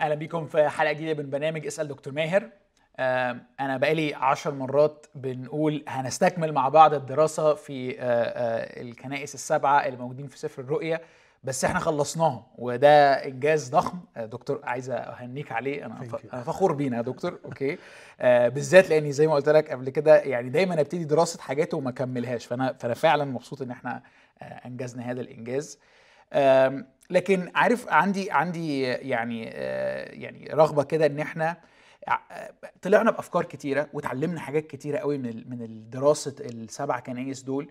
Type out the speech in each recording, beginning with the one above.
أهلا بيكم في حلقة جديدة من برنامج اسأل دكتور ماهر. أنا بقالي عشر مرات بنقول هنستكمل مع بعض الدراسة في آه، آه، الكنائس السبعة اللي موجودين في سفر الرؤيا بس إحنا خلصناهم وده إنجاز ضخم. آه، دكتور عايز أهنيك عليه. أنا. أنا فخور بينا يا دكتور. أوكي. آه بالذات لأني زي ما قلت لك قبل كده يعني دايما أبتدي دراسة حاجات وما أكملهاش. فأنا فأنا فعلا مبسوط إن إحنا آه أنجزنا هذا الإنجاز. لكن عارف عندي عندي يعني آه، يعني رغبة كده إن إحنا ع- طلعنا بأفكار كتيرة وتعلمنا حاجات كتيرة قوي من من الدراسة السبع كنايس دول.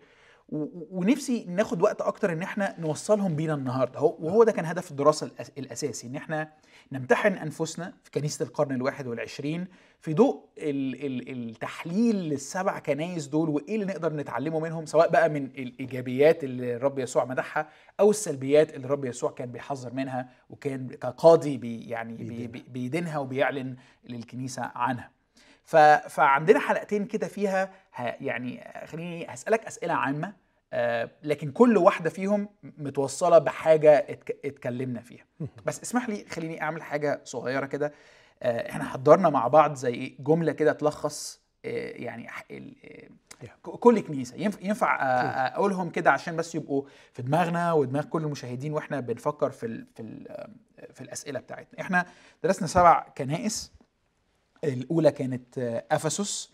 ونفسي ناخد وقت أكتر إن إحنا نوصلهم بينا النهارده. هو وهو ده كان هدف الدراسة الأساسي إن إحنا نمتحن أنفسنا في كنيسة القرن الواحد والعشرين في ضوء ال- ال- التحليل للسبع كنايس دول وإيه اللي نقدر نتعلمه منهم سواء بقى من الإيجابيات اللي الرب يسوع مدحها أو السلبيات اللي الرب يسوع كان بيحذر منها وكان كقاضي بي يعني بي بي- بيدينها وبيعلن للكنيسة عنها. ف... فعندنا حلقتين كده فيها ه... يعني خليني هسألك أسئلة عامة آه لكن كل واحدة فيهم متوصلة بحاجة اتك... اتكلمنا فيها بس اسمح لي خليني أعمل حاجة صغيرة كده آه إحنا حضرنا مع بعض زي إيه؟ جملة كده تلخص آه يعني. آه، كل كنيسة ينفع, ينفع آه، أقولهم كده عشان بس يبقوا في دماغنا ودماغ كل المشاهدين وإحنا بنفكر في ال... في ال... في الأسئلة بتاعتنا إحنا درسنا سبع كنائس الأولى كانت أفسس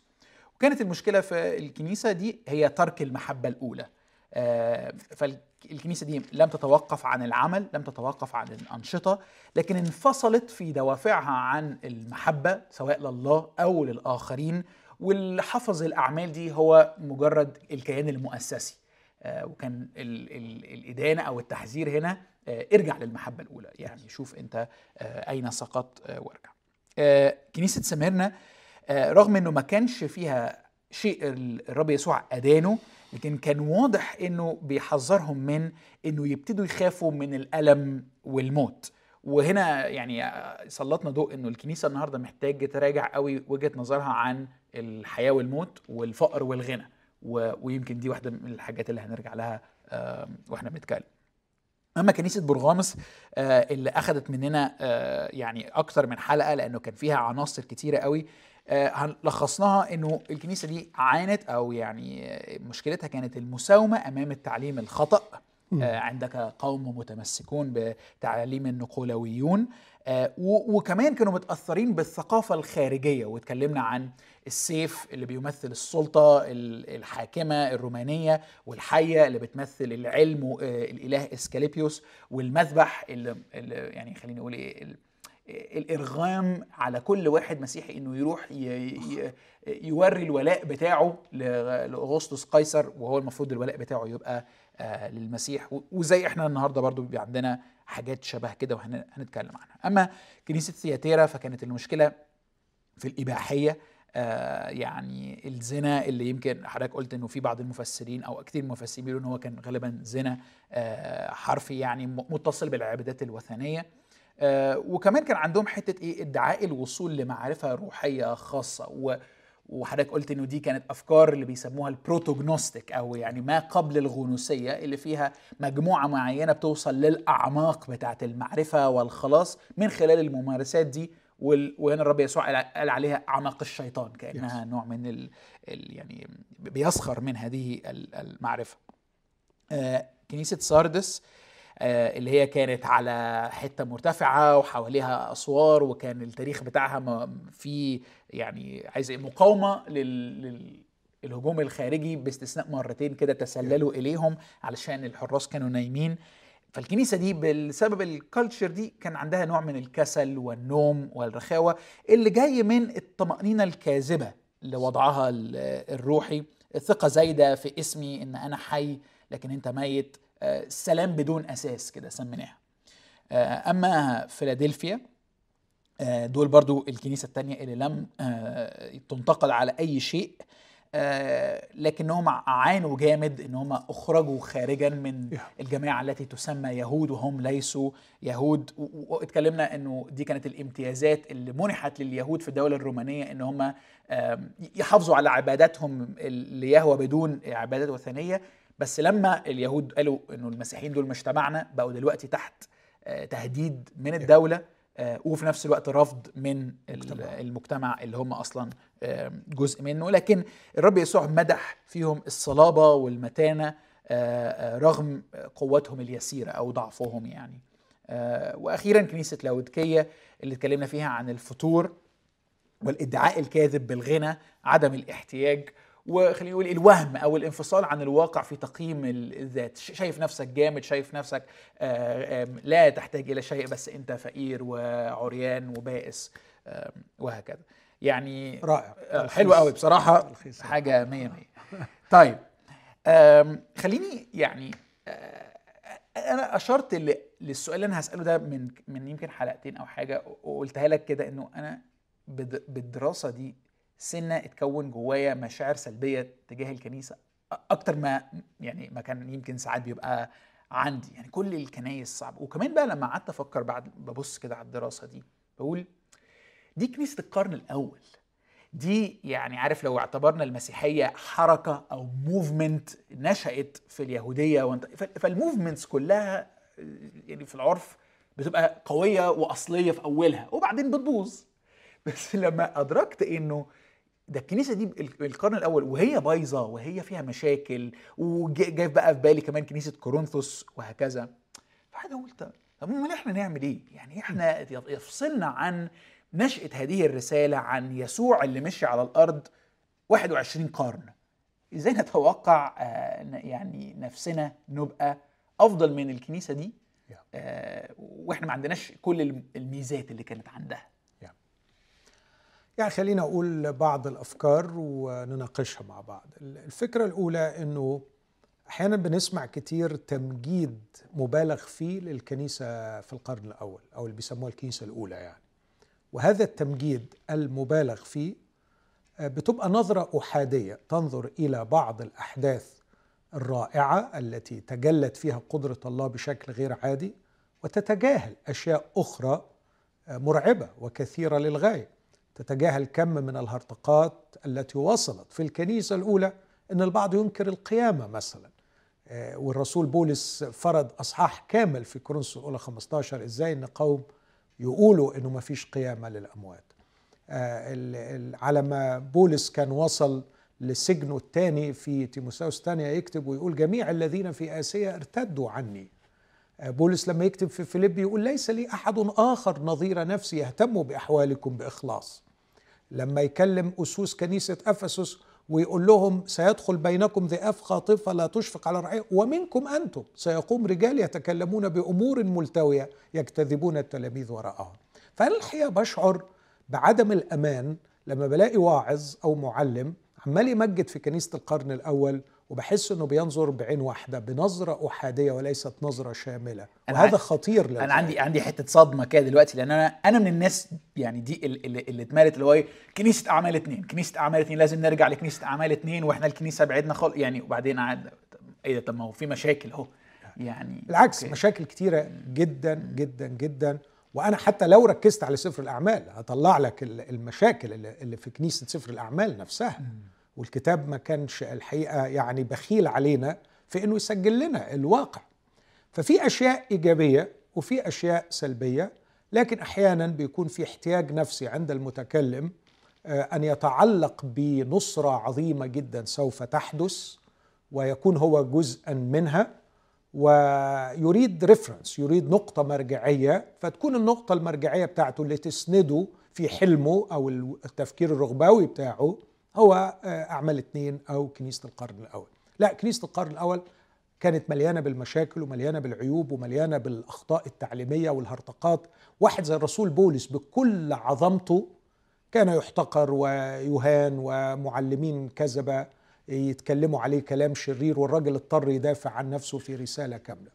وكانت المشكلة في الكنيسة دي هي ترك المحبة الأولى. آه، فالكنيسة دي لم تتوقف عن العمل لم تتوقف عن الأنشطة لكن انفصلت في دوافعها عن المحبة سواء لله أو للآخرين واللي حفظ الأعمال دي هو مجرد الكيان المؤسسي. آه، وكان ال ال الإدانة أو التحذير هنا آه، ارجع للمحبة الأولى. يعني شوف أنت آه، أين سقطت وارجع. كنيسة سميرنا آه، رغم إنه ما كانش فيها شيء الرب يسوع أدانه لكن كان واضح إنه بيحذرهم من إنه يبتدوا يخافوا من الألم والموت. وهنا يعني آه، سلطنا ضوء إنه الكنيسة النهارده محتاج تراجع قوي وجهة نظرها عن الحياة والموت والفقر والغنى. ويمكن دي واحدة من الحاجات اللي هنرجع لها آه، وإحنا بنتكلم. اما كنيسه برغامس آه، اللي اخذت مننا آه، يعني أكتر من حلقة لأنه كان فيها عناصر كتيرة قوي آه، لخصناها إنه الكنيسة دي عانت أو يعني مشكلتها كانت المساومة أمام التعليم الخطأ. عندك قوم متمسكون بتعاليم النقولويون وكمان كانوا متأثرين بالثقافة الخارجية واتكلمنا عن السيف اللي بيمثل السلطة ال- الحاكمة الرومانية والحية اللي بتمثل العلم آه، الإله إسكاليبيوس والمذبح اللي, اللي يعني خليني أقول إيه ال- الإرغام على كل واحد مسيحي إنه يروح. يوري الولاء بتاعه لأغسطس قيصر وهو المفروض الولاء بتاعه يبقى آه، للمسيح وزي إحنا النهارده برضو بيبقى عندنا حاجات شبه كده وهنتكلم عنها أما كنيسة ثياتيرا فكانت المشكلة في الإباحية آه يعني الزنا اللي يمكن حضرتك قلت إنه في بعض المفسرين أو كتير المفسرين بيقولوا إن هو كان غالبا زنا آه حرفي يعني متصل بالعبادات الوثنية. آه وكمان كان عندهم حتة إيه ادعاء الوصول لمعرفة روحية خاصة. و وحضرتك قلت إنه دي كانت أفكار اللي بيسموها البروتوجنوستيك أو يعني ما قبل الغنوصيه اللي فيها مجموعة معينة بتوصل للأعماق بتاعة المعرفة والخلاص من خلال الممارسات دي. وهنا الرب يسوع قال عليها أعماق الشيطان كأنها نوع من ال ال يعني بيسخر من هذه ال- المعرفة. آه، كنيسة ساردس آه، اللي هي كانت على حتة مرتفعة وحواليها أسوار وكان التاريخ بتاعها في يعني عايز إيه، مقاومة لل, لل الهجوم الخارجي باستثناء مرتين كده تسللوا إليهم علشان الحراس كانوا نايمين. فالكنيسة دي بسبب ال culture دي كان عندها نوع من الكسل والنوم والرخاوة اللي جاي من الطمأنينة الكاذبة اللي وضعها ال- الروحي. الثقة زايدة في اسمي إن أنا حي لكن أنت ميت. آه، السلام بدون أساس كده سميناها. آه، أما فيلادلفيا آه، دول برضو الكنيسة التانية اللي لم تنتقل على أي شيء. لكنهم عانوا جامد إن هم أخرجوا خارجا من. الجماعة التي تسمى يهود وهم ليسوا يهود. واتكلمنا إنه دي كانت الامتيازات اللي منحت لليهود في الدولة الرومانية إن هم يحافظوا على عباداتهم ليهوى بدون عبادات وثنية. بس لما اليهود قالوا إنه المسيحيين دول مش تبعنا بقوا دلوقتي تحت آه، تهديد من الدولة. آه، وفي نفس الوقت رفض من ال- المجتمع. المجتمع اللي هم أصلا آه، جزء منه لكن الرب يسوع مدح فيهم الصلابة والمتانة آه، آه، رغم قوتهم اليسيرة أو ضعفهم يعني آه، وأخيرا كنيسة لاوديكيه اللي اتكلمنا فيها عن الفتور والإدعاء الكاذب بالغنى عدم الاحتياج وخلينا نقول الوهم أو الانفصال عن الواقع في تقييم ال- الذات شايف نفسك جامد شايف نفسك آه، لا تحتاج إلى شيء بس أنت فقير وعريان وبائس وهكذا. يعني رائع. آه، حلو قوي بصراحة. تلخيص. حاجة مية مية. طيب خليني يعني آه، أنا أشرت للسؤال اللي أنا هسأله ده من من يمكن حلقتين أو حاجة وقلتها لك كده إنه أنا بالدراسة دي سنة اتكون جوايا مشاعر سلبية تجاه الكنيسة. أكتر ما يعني ما كان يمكن ساعات بيبقى عندي يعني كل الكنايس صعب. وكمان بقى لما قعدت أفكر بعد ببص كده على الدراسة دي بقول دي كنيسة القرن الأول. دي يعني عارف لو اعتبرنا المسيحية حركة أو movement نشأت في اليهودية وانت فال movements كلها يعني في العرف بتبقى قوية وأصلية في أولها وبعدين بتبوظ. بس لما أدركت إنه ده الكنيسة دي ال- القرن الأول وهي بايظة وهي فيها مشاكل وجاي بقى في بالي كمان كنيسة كورنثوس وهكذا. فحاجه قلت طب أمال إحنا نعمل إيه؟ يعني إحنا يفصلنا عن نشأة هذه الرسالة عن يسوع اللي مشي على الأرض 21 قرن. إزاي نتوقع آه، يعني نفسنا نبقى أفضل من الكنيسة دي. آه، وإحنا ما عندناش كل الم- الميزات اللي كانت عندها. يعني خلينا أقول بعض الأفكار ونناقشها مع بعض. الفكرة الأولى أنه أحيانا بنسمع كتير تمجيد مبالغ فيه للكنيسة في القرن الأول أو اللي بيسموها الكنيسة الأولى يعني. وهذا التمجيد المبالغ فيه آه، بتبقى نظرة أحادية تنظر إلى بعض الأحداث الرائعة التي تجلت فيها قدرة الله بشكل غير عادي وتتجاهل أشياء أخرى آه، مرعبة وكثيرة للغاية. تتجاهل كم من الهرطقات التي وصلت في الكنيسة الأولى أن البعض ينكر القيامة مثلا. آه، والرسول بولس فرض أصحاح كامل في كورنثوس الأولى 15 إزاي أن قوم يقولوا أنه ما فيش قيامة للأموات. آه، على ما بولس كان وصل لسجنه الثاني في تيموثاوس الثانية يكتب ويقول جميع الذين في آسيا ارتدوا عني. بولس لما يكتب في فيليب يقول ليس لي أحد آخر نظير نفسي يهتم بأحوالكم بإخلاص. لما يكلم أسوس كنيسة أفسس ويقول لهم سيدخل بينكم ذئاب خاطفة لا تشفق على الرعية ومنكم أنتم سيقوم رجال يتكلمون بأمور ملتوية يجتذبون التلاميذ وراءهم. فأنا الحقيقة بشعر بعدم الأمان لما بلاقي واعظ أو معلم عمال يمجد في كنيسة القرن الأول وبحس إنه بينظر بعين واحدة بنظرة أحادية وليست نظرة شاملة. وهذا خطير. أنا عندي عندي حتة صدمة كده دلوقتي لأن أنا أنا من الناس يعني دي ال- اللي, اللي اتمالت اللي هو إيه كنيسة أعمال اتنين. كنيسة أعمال اتنين لازم نرجع لكنيسة أعمال اتنين وإحنا الكنيسة بعدنا خالص. يعني وبعدين قعد إيه ده؟ طب ما هو في مشاكل أهو. يعني بالعكس أوكي. مشاكل كتيرة جدا جدا جدا. وأنا حتى لو ركزت على سفر الأعمال هطلع لك ال- المشاكل اللي في كنيسة سفر الأعمال نفسها. والكتاب ما كانش الحقيقة يعني بخيل علينا في أنه يسجل لنا الواقع. ففي أشياء إيجابية وفي أشياء سلبية لكن أحيانا بيكون في احتياج نفسي عند المتكلم آه، أن يتعلق بنصرة عظيمة جدا سوف تحدث ويكون هو جزءا منها ويريد ريفرنس يريد نقطة مرجعية. فتكون النقطة المرجعية بتاعته اللي تسنده في حلمه أو التفكير الرغباوي بتاعه هو آه، أعمال اتنين أو كنيسة القرن الأول. لا كنيسة القرن الأول كانت مليانة بالمشاكل ومليانة بالعيوب ومليانة بالأخطاء التعليمية والهرطقات. واحد زي الرسول بولس بكل عظمته كان يحتقر ويهان ومعلمين كذبة يتكلموا عليه كلام شرير والراجل اضطر يدافع عن نفسه في رسالة كاملة.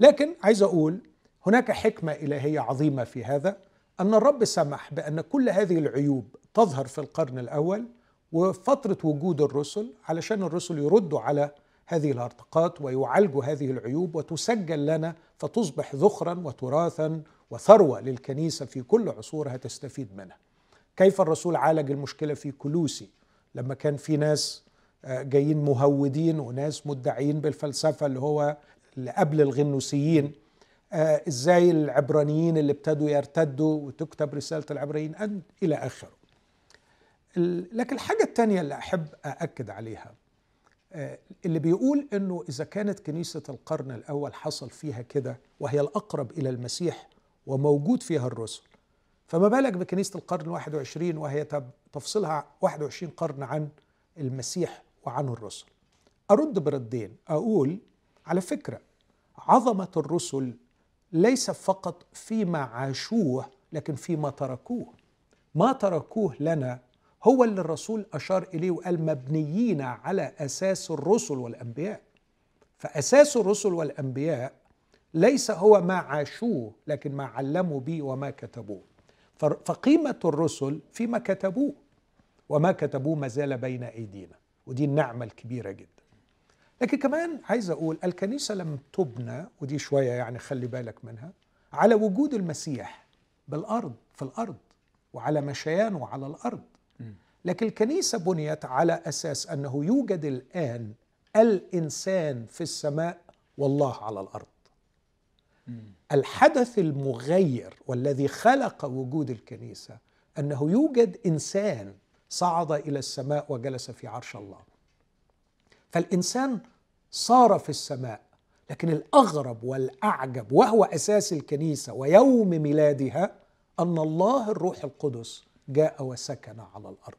لكن عايز أقول هناك حكمة إلهية عظيمة في هذا أن الرب سمح بأن كل هذه العيوب تظهر في القرن الأول وفترة وجود الرسل علشان الرسل يردوا على هذه الهرطقات ويعالجوا هذه العيوب وتسجل لنا فتصبح ذخرا وتراثا وثروة للكنيسة في كل عصورها تستفيد منها. كيف الرسول عالج المشكلة في كلوسي؟ لما كان في ناس آه، جايين مهودين وناس مدعيين بالفلسفة اللي هو اللي قبل الغنوسيين آه إزاي العبرانيين اللي ابتدوا يرتدوا وتكتب رسالة العبرانيين؟ آخره. ال- لكن الحاجة الثانية اللي أحب أأكد عليها آه، اللي بيقول إنه إذا كانت كنيسة القرن الأول حصل فيها كده وهي الأقرب إلى المسيح وموجود فيها الرسل فما بالك بكنيسة القرن 21 وهي تفصلها 21 قرن عن المسيح وعن الرسل؟ أرد بردين أقول على فكرة عظمة الرسل ليس فقط فيما عاشوه لكن فيما تركوه ما تركوه لنا هو اللي الرسول أشار إليه وقال مبنيين على أساس الرسل والأنبياء. فأساس الرسل والأنبياء ليس هو ما عاشوه لكن ما علموا به وما كتبوه. فقيمة الرسل فيما كتبوه وما كتبوه ما زال بين أيدينا. ودي النعمة الكبيرة جدا. لكن كمان عايز أقول الكنيسة لم تبنى ودي شوية يعني خلي بالك منها على وجود المسيح بالأرض في الأرض وعلى مشيانه على الأرض. لكن الكنيسة بنيت على أساس أنه يوجد الآن الإنسان في السماء والله على الأرض. الحدث المغير والذي خلق وجود الكنيسة أنه يوجد إنسان صعد إلى السماء وجلس في عرش الله. فالإنسان صار في السماء لكن الأغرب والأعجب وهو أساس الكنيسة ويوم ميلادها أن الله الروح القدس جاء وسكن على الأرض.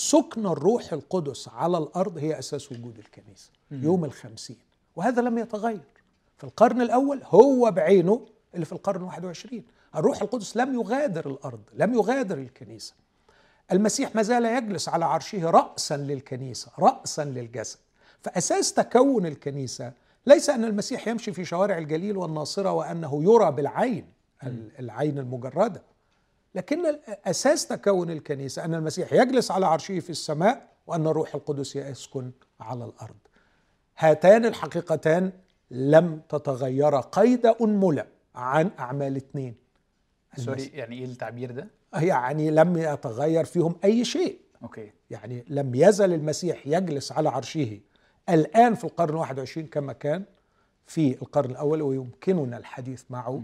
فسكن الروح القدس على الأرض هي أساس وجود الكنيسة يوم الخمسين. وهذا لم يتغير. في القرن الأول هو بعينه اللي في القرن 21 الروح القدس لم يغادر الأرض لم يغادر الكنيسة. المسيح ما زال يجلس على عرشه رأسا للكنيسة رأسا للجسد. فأساس تكون الكنيسة ليس أن المسيح يمشي في شوارع الجليل والناصرة وأنه يرى بالعين ال- العين المجردة. لكن أساس تكون الكنيسة أن المسيح يجلس على عرشه في السماء وأن الروح القدس يسكن على الأرض. هاتان الحقيقتان لم تتغيرا قيد أنملة عن أعمال اثنين. sorry يعني إيه التعبير ده؟ يعني لم يتغير فيهم أي شيء. okay. يعني لم يزل المسيح يجلس على عرشه الآن في القرن 21 كما كان في القرن الأول ويمكننا الحديث معه.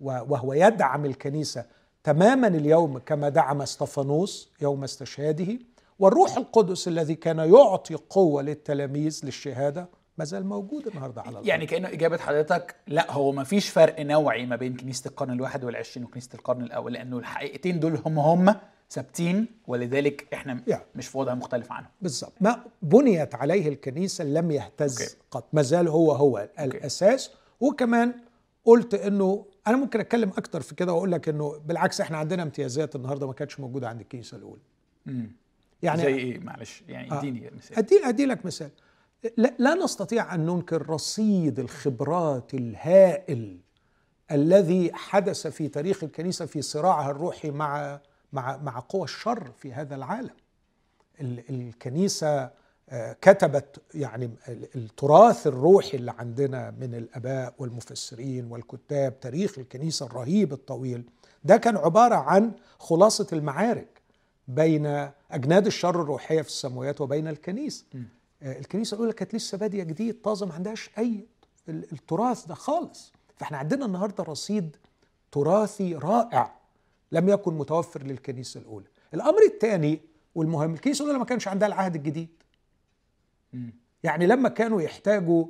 وهو يدعم الكنيسة تماما اليوم كما دعم استفانوس يوم استشهاده والروح القدس الذي كان يعطي قوة للتلاميذ للشهادة ما زال موجود النهارده على الأرض. يعني كأنه إجابة حضرتك لا هو ما فيش فرق نوعي ما بين كنيسة القرن الواحد والعشرين وكنيسة القرن الأول لأنه الحقيقتين دول هم هم ثابتين ولذلك إحنا يعني. مش في وضع مختلف عنهم. بالضبط ما بنيت عليه الكنيسة لم يهتز أوكي. قط ما زال هو هو الأساس. وكمان قلت إنه أنا ممكن أتكلم أكتر في كده وأقول لك إنه بالعكس إحنا عندنا امتيازات النهارده ما كانتش موجودة عند الكنيسة الأولى. مم. يعني زي إيه؟ معلش يعني آه. إديني مثال. ادي أدي لك مثال. لا, لا نستطيع أن ننكر رصيد الخبرات الهائل الذي حدث في تاريخ الكنيسة في صراعها الروحي مع مع مع قوى الشر في هذا العالم. ال- الكنيسة آه، كتبت يعني ال- التراث الروحي اللي عندنا من الآباء والمفسرين والكتاب تاريخ الكنيسة الرهيب الطويل ده كان عبارة عن خلاصة المعارك بين أجناد الشر الروحية في السماوات وبين الكنيسة. آه، الكنيسة الأولى كانت لسه بادية جديد طازة ما عندهاش أي ال- التراث ده خالص. فإحنا عندنا النهارده رصيد تراثي رائع لم يكن متوفر للكنيسة الأولى. الأمر الثاني والمهم الكنيسة الأولى ما كانش عندها العهد الجديد. يعني لما كانوا يحتاجوا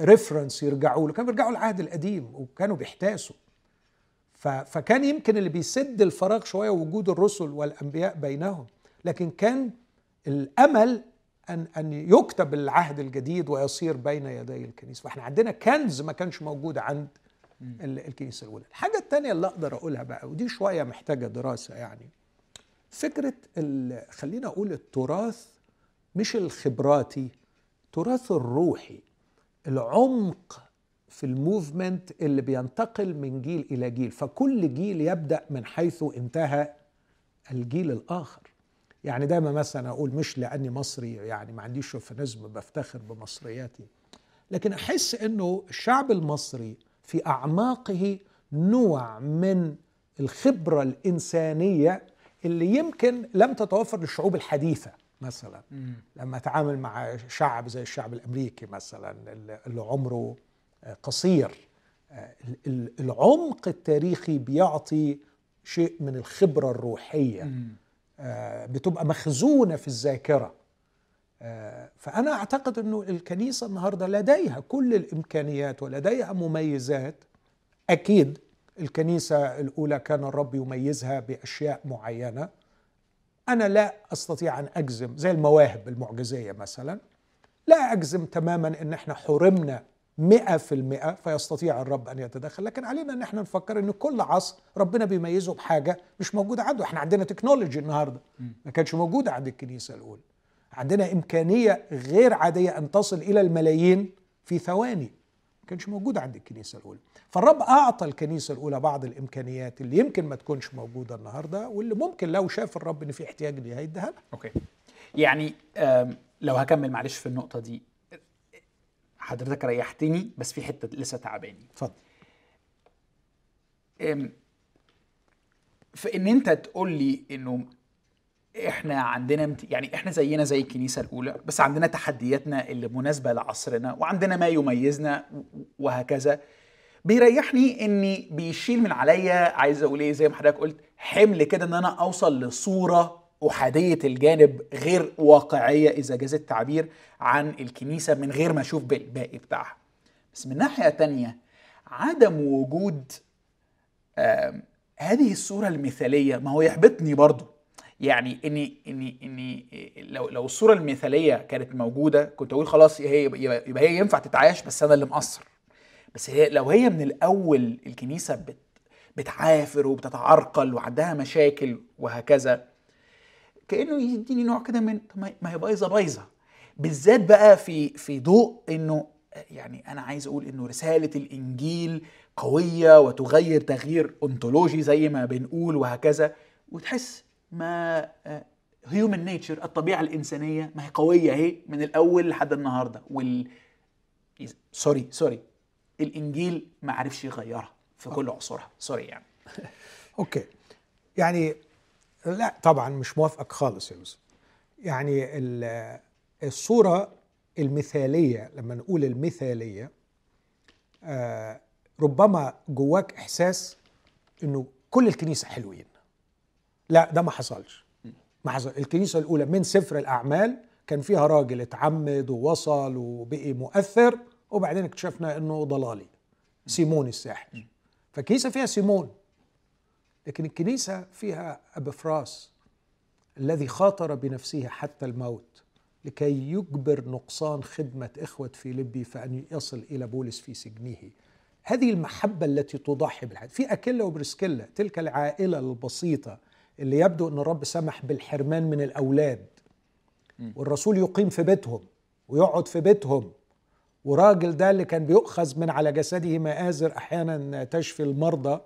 ريفرنس يرجعوا له كانوا بيرجعوا العهد القديم وكانوا بيحتاسوا. فكان يمكن اللي بيسد الفراغ شوية وجود الرسل والأنبياء بينهم لكن كان الأمل ان أن يكتب العهد الجديد ويصير بين يدي الكنيسة. فإحنا عندنا كنز ما كانش موجود عند ال- الكنيسة الأولى. الحاجة الثانية اللي أقدر أقولها بقى ودي شوية محتاجة دراسة يعني. فكرة خلينا أقول التراث مش الخبراتي التراث الروحي العمق في الموفمنت اللي بينتقل من جيل إلى جيل. فكل جيل يبدأ من حيث انتهى الجيل الآخر. يعني دايما مثلا أقول مش لأني مصري يعني ما عنديش شوفينيزم بفتخر بمصرياتي لكن أحس إنه الشعب المصري في أعماقه نوع من الخبرة الإنسانية اللي يمكن لم تتوفر للشعوب الحديثة. مثلا. مم. لما أتعامل مع شعب زي الشعب الأمريكي مثلا اللي عمره قصير ال- ال- العمق التاريخي بيعطي شيء من الخبرة الروحية. مم. آه، بتبقى مخزونة في الذاكرة. آه، فأنا أعتقد إنه الكنيسة النهارده لديها كل الإمكانيات ولديها مميزات. أكيد الكنيسة الأولى كان الرب يميزها بأشياء معينة. أنا لا أستطيع أن أجزم زي المواهب المعجزية مثلا. لا أجزم تماما إن إحنا حرمنا مئة في المئة فيستطيع الرب أن يتدخل. لكن علينا أن إحنا نفكر أن كل عصر ربنا بيميزه بحاجة مش موجودة عنده. إحنا عندنا تكنولوجي النهاردة ما كانش موجودة عند الكنيسة الأولى. عندنا إمكانية غير عادية أن تصل إلى الملايين في ثواني. ما كانش موجودة عند الكنيسة الأولى. فالرب أعطى الكنيسة الأولى بعض الإمكانيات اللي يمكن ما تكونش موجودة النهاردة واللي ممكن لو شاف الرب أن في احتياج ليها هيديها لها أوكي. يعني لو هكمل معلش في النقطة دي حضرتك ريحتني بس في حتة لسه تعباني. اتفضل. في إن أنت تقول لي إنه إحنا عندنا امت- يعني إحنا زينا زي الكنيسة الأولى بس عندنا تحدياتنا اللي مناسبة لعصرنا وعندنا ما يميزنا وهكذا. بيريحني إني بيشيل من عليا عايز أقول إيه زي ما حضرتك قلت حمل كده إن أنا أوصل لصورة أحادية الجانب غير واقعية إذا جاز التعبير عن الكنيسة من غير ما أشوف الباقي بتاعها. بس من ناحية تانية عدم وجود هذه الصورة المثالية ما هو يحبطني برضو. يعني اني اني إني لو لو الصورة المثالية كانت موجودة كنت أقول خلاص هي يبقى, هي ينفع تتعايش بس أنا اللي مقصر. بس هي لو هي من الأول الكنيسة بت بتعافر وبتتعرقل وعندها مشاكل وهكذا كأنه يديني نوع كده من ما- هي بايظة بايظة. بالذات بقى في في ضوء إنه يعني أنا عايز أقول إنه رسالة الإنجيل قوية وتغير تغيير ontology زي ما بنقول وهكذا وتحس ما human nature الطبيعة الإنسانية ما هي قوية أهي من الأول لحد النهارده. وال sorry sorry الإنجيل ما عرفش يغيرها في كل عصورها. sorry يعني. okay. يعني لا طبعا مش موافقك خالص يا يوسف. يعني ال- الصورة المثالية لما نقول المثالية آه، ربما جواك إحساس إنه كل الكنيسة حلوين. لا ده ما حصلش. ما حصل. الكنيسة الأولى من سفر الأعمال كان فيها راجل اتعمد ووصل وبقي مؤثر وبعدين اكتشفنا إنه ضلالي سيمون الساحر. فالكنيسة فيها سيمون لكن الكنيسة فيها أبفراس الذي خاطر بنفسه حتى الموت لكي يجبر نقصان خدمة إخوة فيلبي فأن يصل إلى بولس في سجنه. هذه المحبة التي تضحي بالحياة. في أكيلا وبرسكيلا تلك العائلة البسيطة اللي يبدو أن الرب سمح بالحرمان من الأولاد. والرسول يقيم في بيتهم ويقعد في بيتهم. وراجل ده اللي كان بيؤخذ من على جسده مآزر أحيانا تشفي المرضى.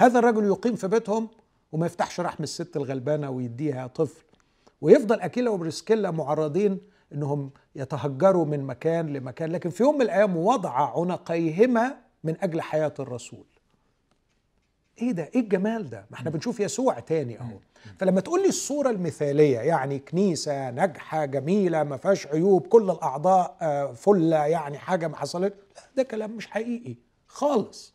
هذا الرجل يقيم في بيتهم وما يفتحش رحم الست الغلبانة ويديها طفل. ويفضل أكيلا وبرسكيلا معرضين إنهم يتهجروا من مكان لمكان. لكن في يوم من الأيام وضع عنقيهما من أجل حياة الرسول. إيه ده؟ إيه الجمال ده؟ ما إحنا بنشوف يسوع تاني أهو. فلما تقول لي الصورة المثالية يعني كنيسة ناجحة جميلة ما فيهاش عيوب كل الأعضاء آه، فلة يعني حاجة ما حصلت لا ده كلام مش حقيقي خالص.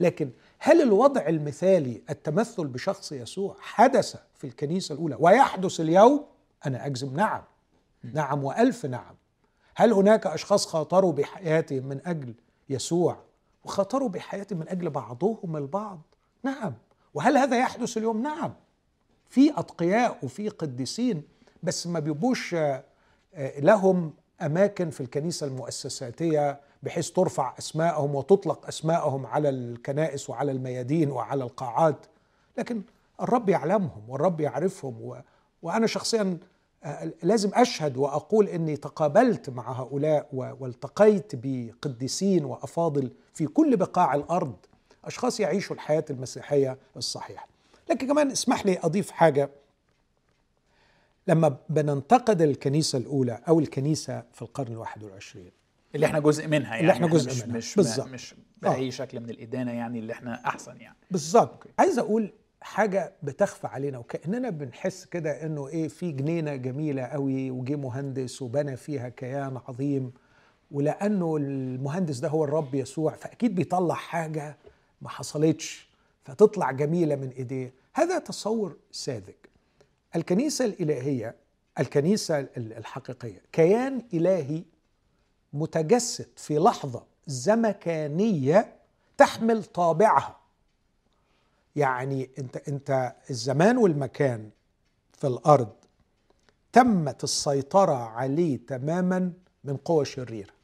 لكن هل الوضع المثالي التمثل بشخص يسوع حدث في الكنيسة الأولى ويحدث اليوم؟ أنا أجزم نعم. نعم وألف نعم. هل هناك أشخاص خاطروا بحياتهم من أجل يسوع؟ وخاطروا بحياتهم من أجل بعضهم البعض. نعم. وهل هذا يحدث اليوم؟ نعم. في أتقياء وفي قديسين بس ما بيبقوش آه، آه، لهم أماكن في الكنيسة المؤسساتية بحيث ترفع أسماءهم وتطلق أسماءهم على الكنائس وعلى الميادين وعلى القاعات. لكن الرب يعلمهم والرب يعرفهم و... وأنا شخصيا آه، لازم أشهد وأقول إني تقابلت مع هؤلاء. والتقيت بقديسين وأفاضل في كل بقاع الأرض. أشخاص يعيشوا الحياة المسيحية الصحيحة لكن كمان اسمح لي أضيف حاجة لما بننتقد الكنيسة الأولى أو الكنيسة في القرن الواحد والعشرين اللي إحنا جزء منها يعني اللي إحنا جزء مش منها. مش. مش آه. باي شكل من الإدانة يعني اللي إحنا أحسن يعني بالظبط عايز أقول حاجة بتخفى علينا وكأننا بنحس كده إنه إيه في جنينة جميلة قوي وجه مهندس وبنى فيها كيان عظيم ولأنه المهندس ده هو الرب يسوع فأكيد بيطلع حاجة ما حصلتش فتطلع جميلة من إيديه. هذا تصور ساذج. الكنيسة الإلهية الكنيسة الحقيقية كيان إلهي متجسد في لحظة زمكانية تحمل طابعها. يعني أنت أنت الزمان والمكان في الأرض تمت السيطرة عليه تماما من قوى شريرة.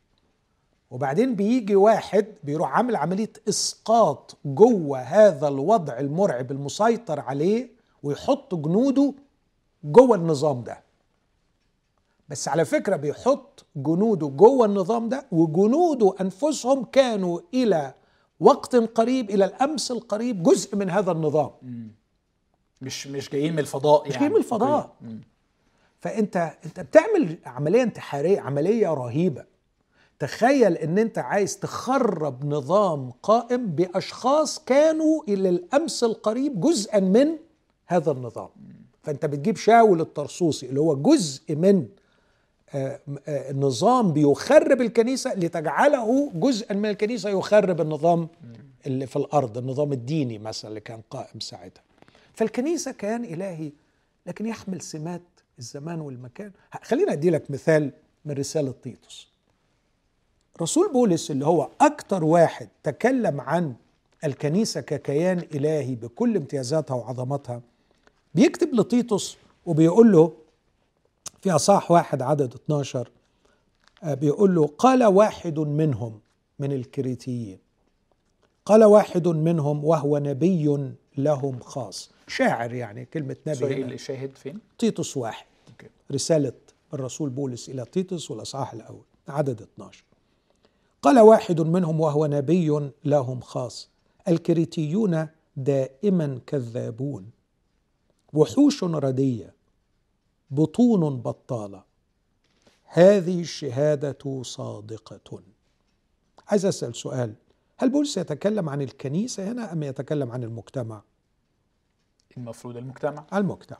وبعدين بيجي واحد بيروح عامل عملية إسقاط جوه هذا الوضع المرعب المسيطر عليه ويحط جنوده جوه النظام ده. بس على فكرة بيحط جنوده جوه النظام ده وجنوده أنفسهم كانوا إلى وقت قريب إلى الأمس القريب جزء من هذا النظام. مش مش جايين من الفضاء يعني مش جايين من الفضاء. فأنت أنت بتعمل عملية انتحارية عملية رهيبة. تخيل إن أنت عايز تخرب نظام قائم بأشخاص كانوا إلى الأمس القريب جزءا من هذا النظام. فأنت بتجيب شاول الطرسوسي اللي هو جزء من آه، آه، نظام بيخرب الكنيسة لتجعله جزءا من الكنيسة يخرب النظام اللي في الأرض النظام الديني مثلا اللي كان قائم ساعتها. فالكنيسة كيان إلهي لكن يحمل سمات الزمان والمكان. خلينا ادي لك مثال من رسالة تيتوس رسول بولس اللي هو أكتر واحد تكلم عن الكنيسة ككيان إلهي بكل امتيازاتها وعظمتها بيكتب لتيتوس وبيقول له في اصح واحد عدد 12 آه، بيقول له قال واحد منهم من الكريتيين قال واحد منهم وهو نبي لهم خاص شاعر يعني كلمة نبي sorry اللي شاهد فين؟ تيتوس واحد. رسالة الرسول بولس إلى تيتوس والأصحاح الأول عدد 12 قال واحد منهم وهو نبي لهم خاص الكريتيون دائما كذابون. وحوش ردية بطون بطالة. هذه الشهادة صادقة. عايز أسأل سؤال هل بولس يتكلم عن الكنيسة هنا أم يتكلم عن المجتمع؟ المفروض المجتمع. المجتمع.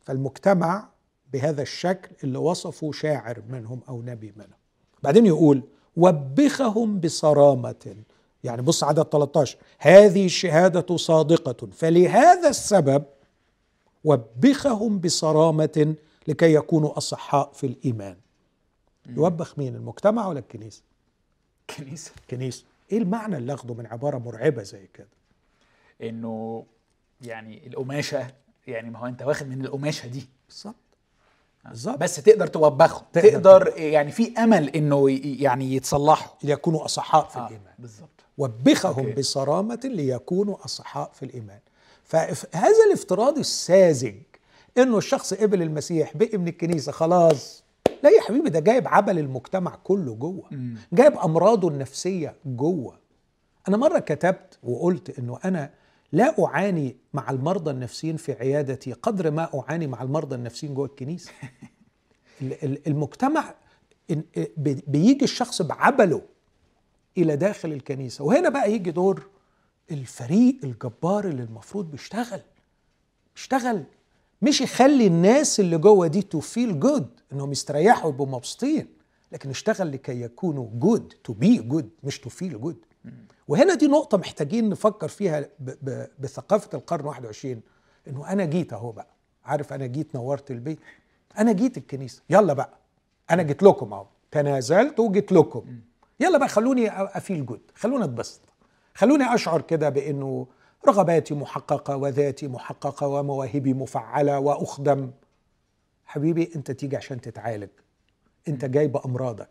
فالمجتمع بهذا الشكل اللي وصفه شاعر منهم أو نبي منهم. بعدين يقول وبخهم بصرامة. يعني بص عدد 13 هذه الشهادة صادقة. فلهذا السبب وبخهم بصرامة لكي يكونوا أصحاء في الإيمان. يوبخ مين؟ المجتمع ولا الكنيسة؟ كنيسة. كنيسة. إيه المعنى اللي أخده من عبارة مرعبة زي كده؟ إنه يعني القماشة يعني ما هو أنت واخد من القماشة دي. بالظبط. بالظبط بس تقدر توبخه. تقدر, تقدر يعني في أمل إنه يعني يتصلحوا ليكونوا أصحاء في آه الإيمان. بالظبط وبخهم أوكي. بصرامة ليكونوا أصحاء في الإيمان. فهذا الافتراض الساذج إنه الشخص قبل المسيح بقي من الكنيسة خلاص. لا يا حبيبي ده جايب عبل المجتمع كله جوه. جايب أمراضه النفسية جوه. أنا مرة كتبت وقلت إنه أنا لا أعاني مع المرضى النفسيين في عيادتي قدر ما أعاني مع المرضى النفسيين جوه الكنيسة. المجتمع بيجي الشخص بعبله إلى داخل الكنيسة. وهنا بقى يجي دور الفريق الجبار اللي المفروض بيشتغل. بيشتغل. مش يخلي الناس اللي جوه دي to feel good إنهم يستريحوا ويبقوا مبسوطين لكن اشتغل لكي يكونوا good to be good مش to feel good وهنا دي نقطة محتاجين نفكر فيها بثقافة القرن 21 إنه أنا جيت أهو بقى. عارف أنا جيت نورت البيت؟ أنا جيت الكنيسة. يلا بقى. أنا جيت لكم أهو. تنازلت وجيت لكم. يلا بقى خلوني أفيل جود خلوني أتبسط. خلوني أشعر كده بإنه رغباتي محققة وذاتي محققة ومواهبي مفعلة وأخدم. حبيبي أنت تيجي عشان تتعالج. أنت جاي بأمراضك.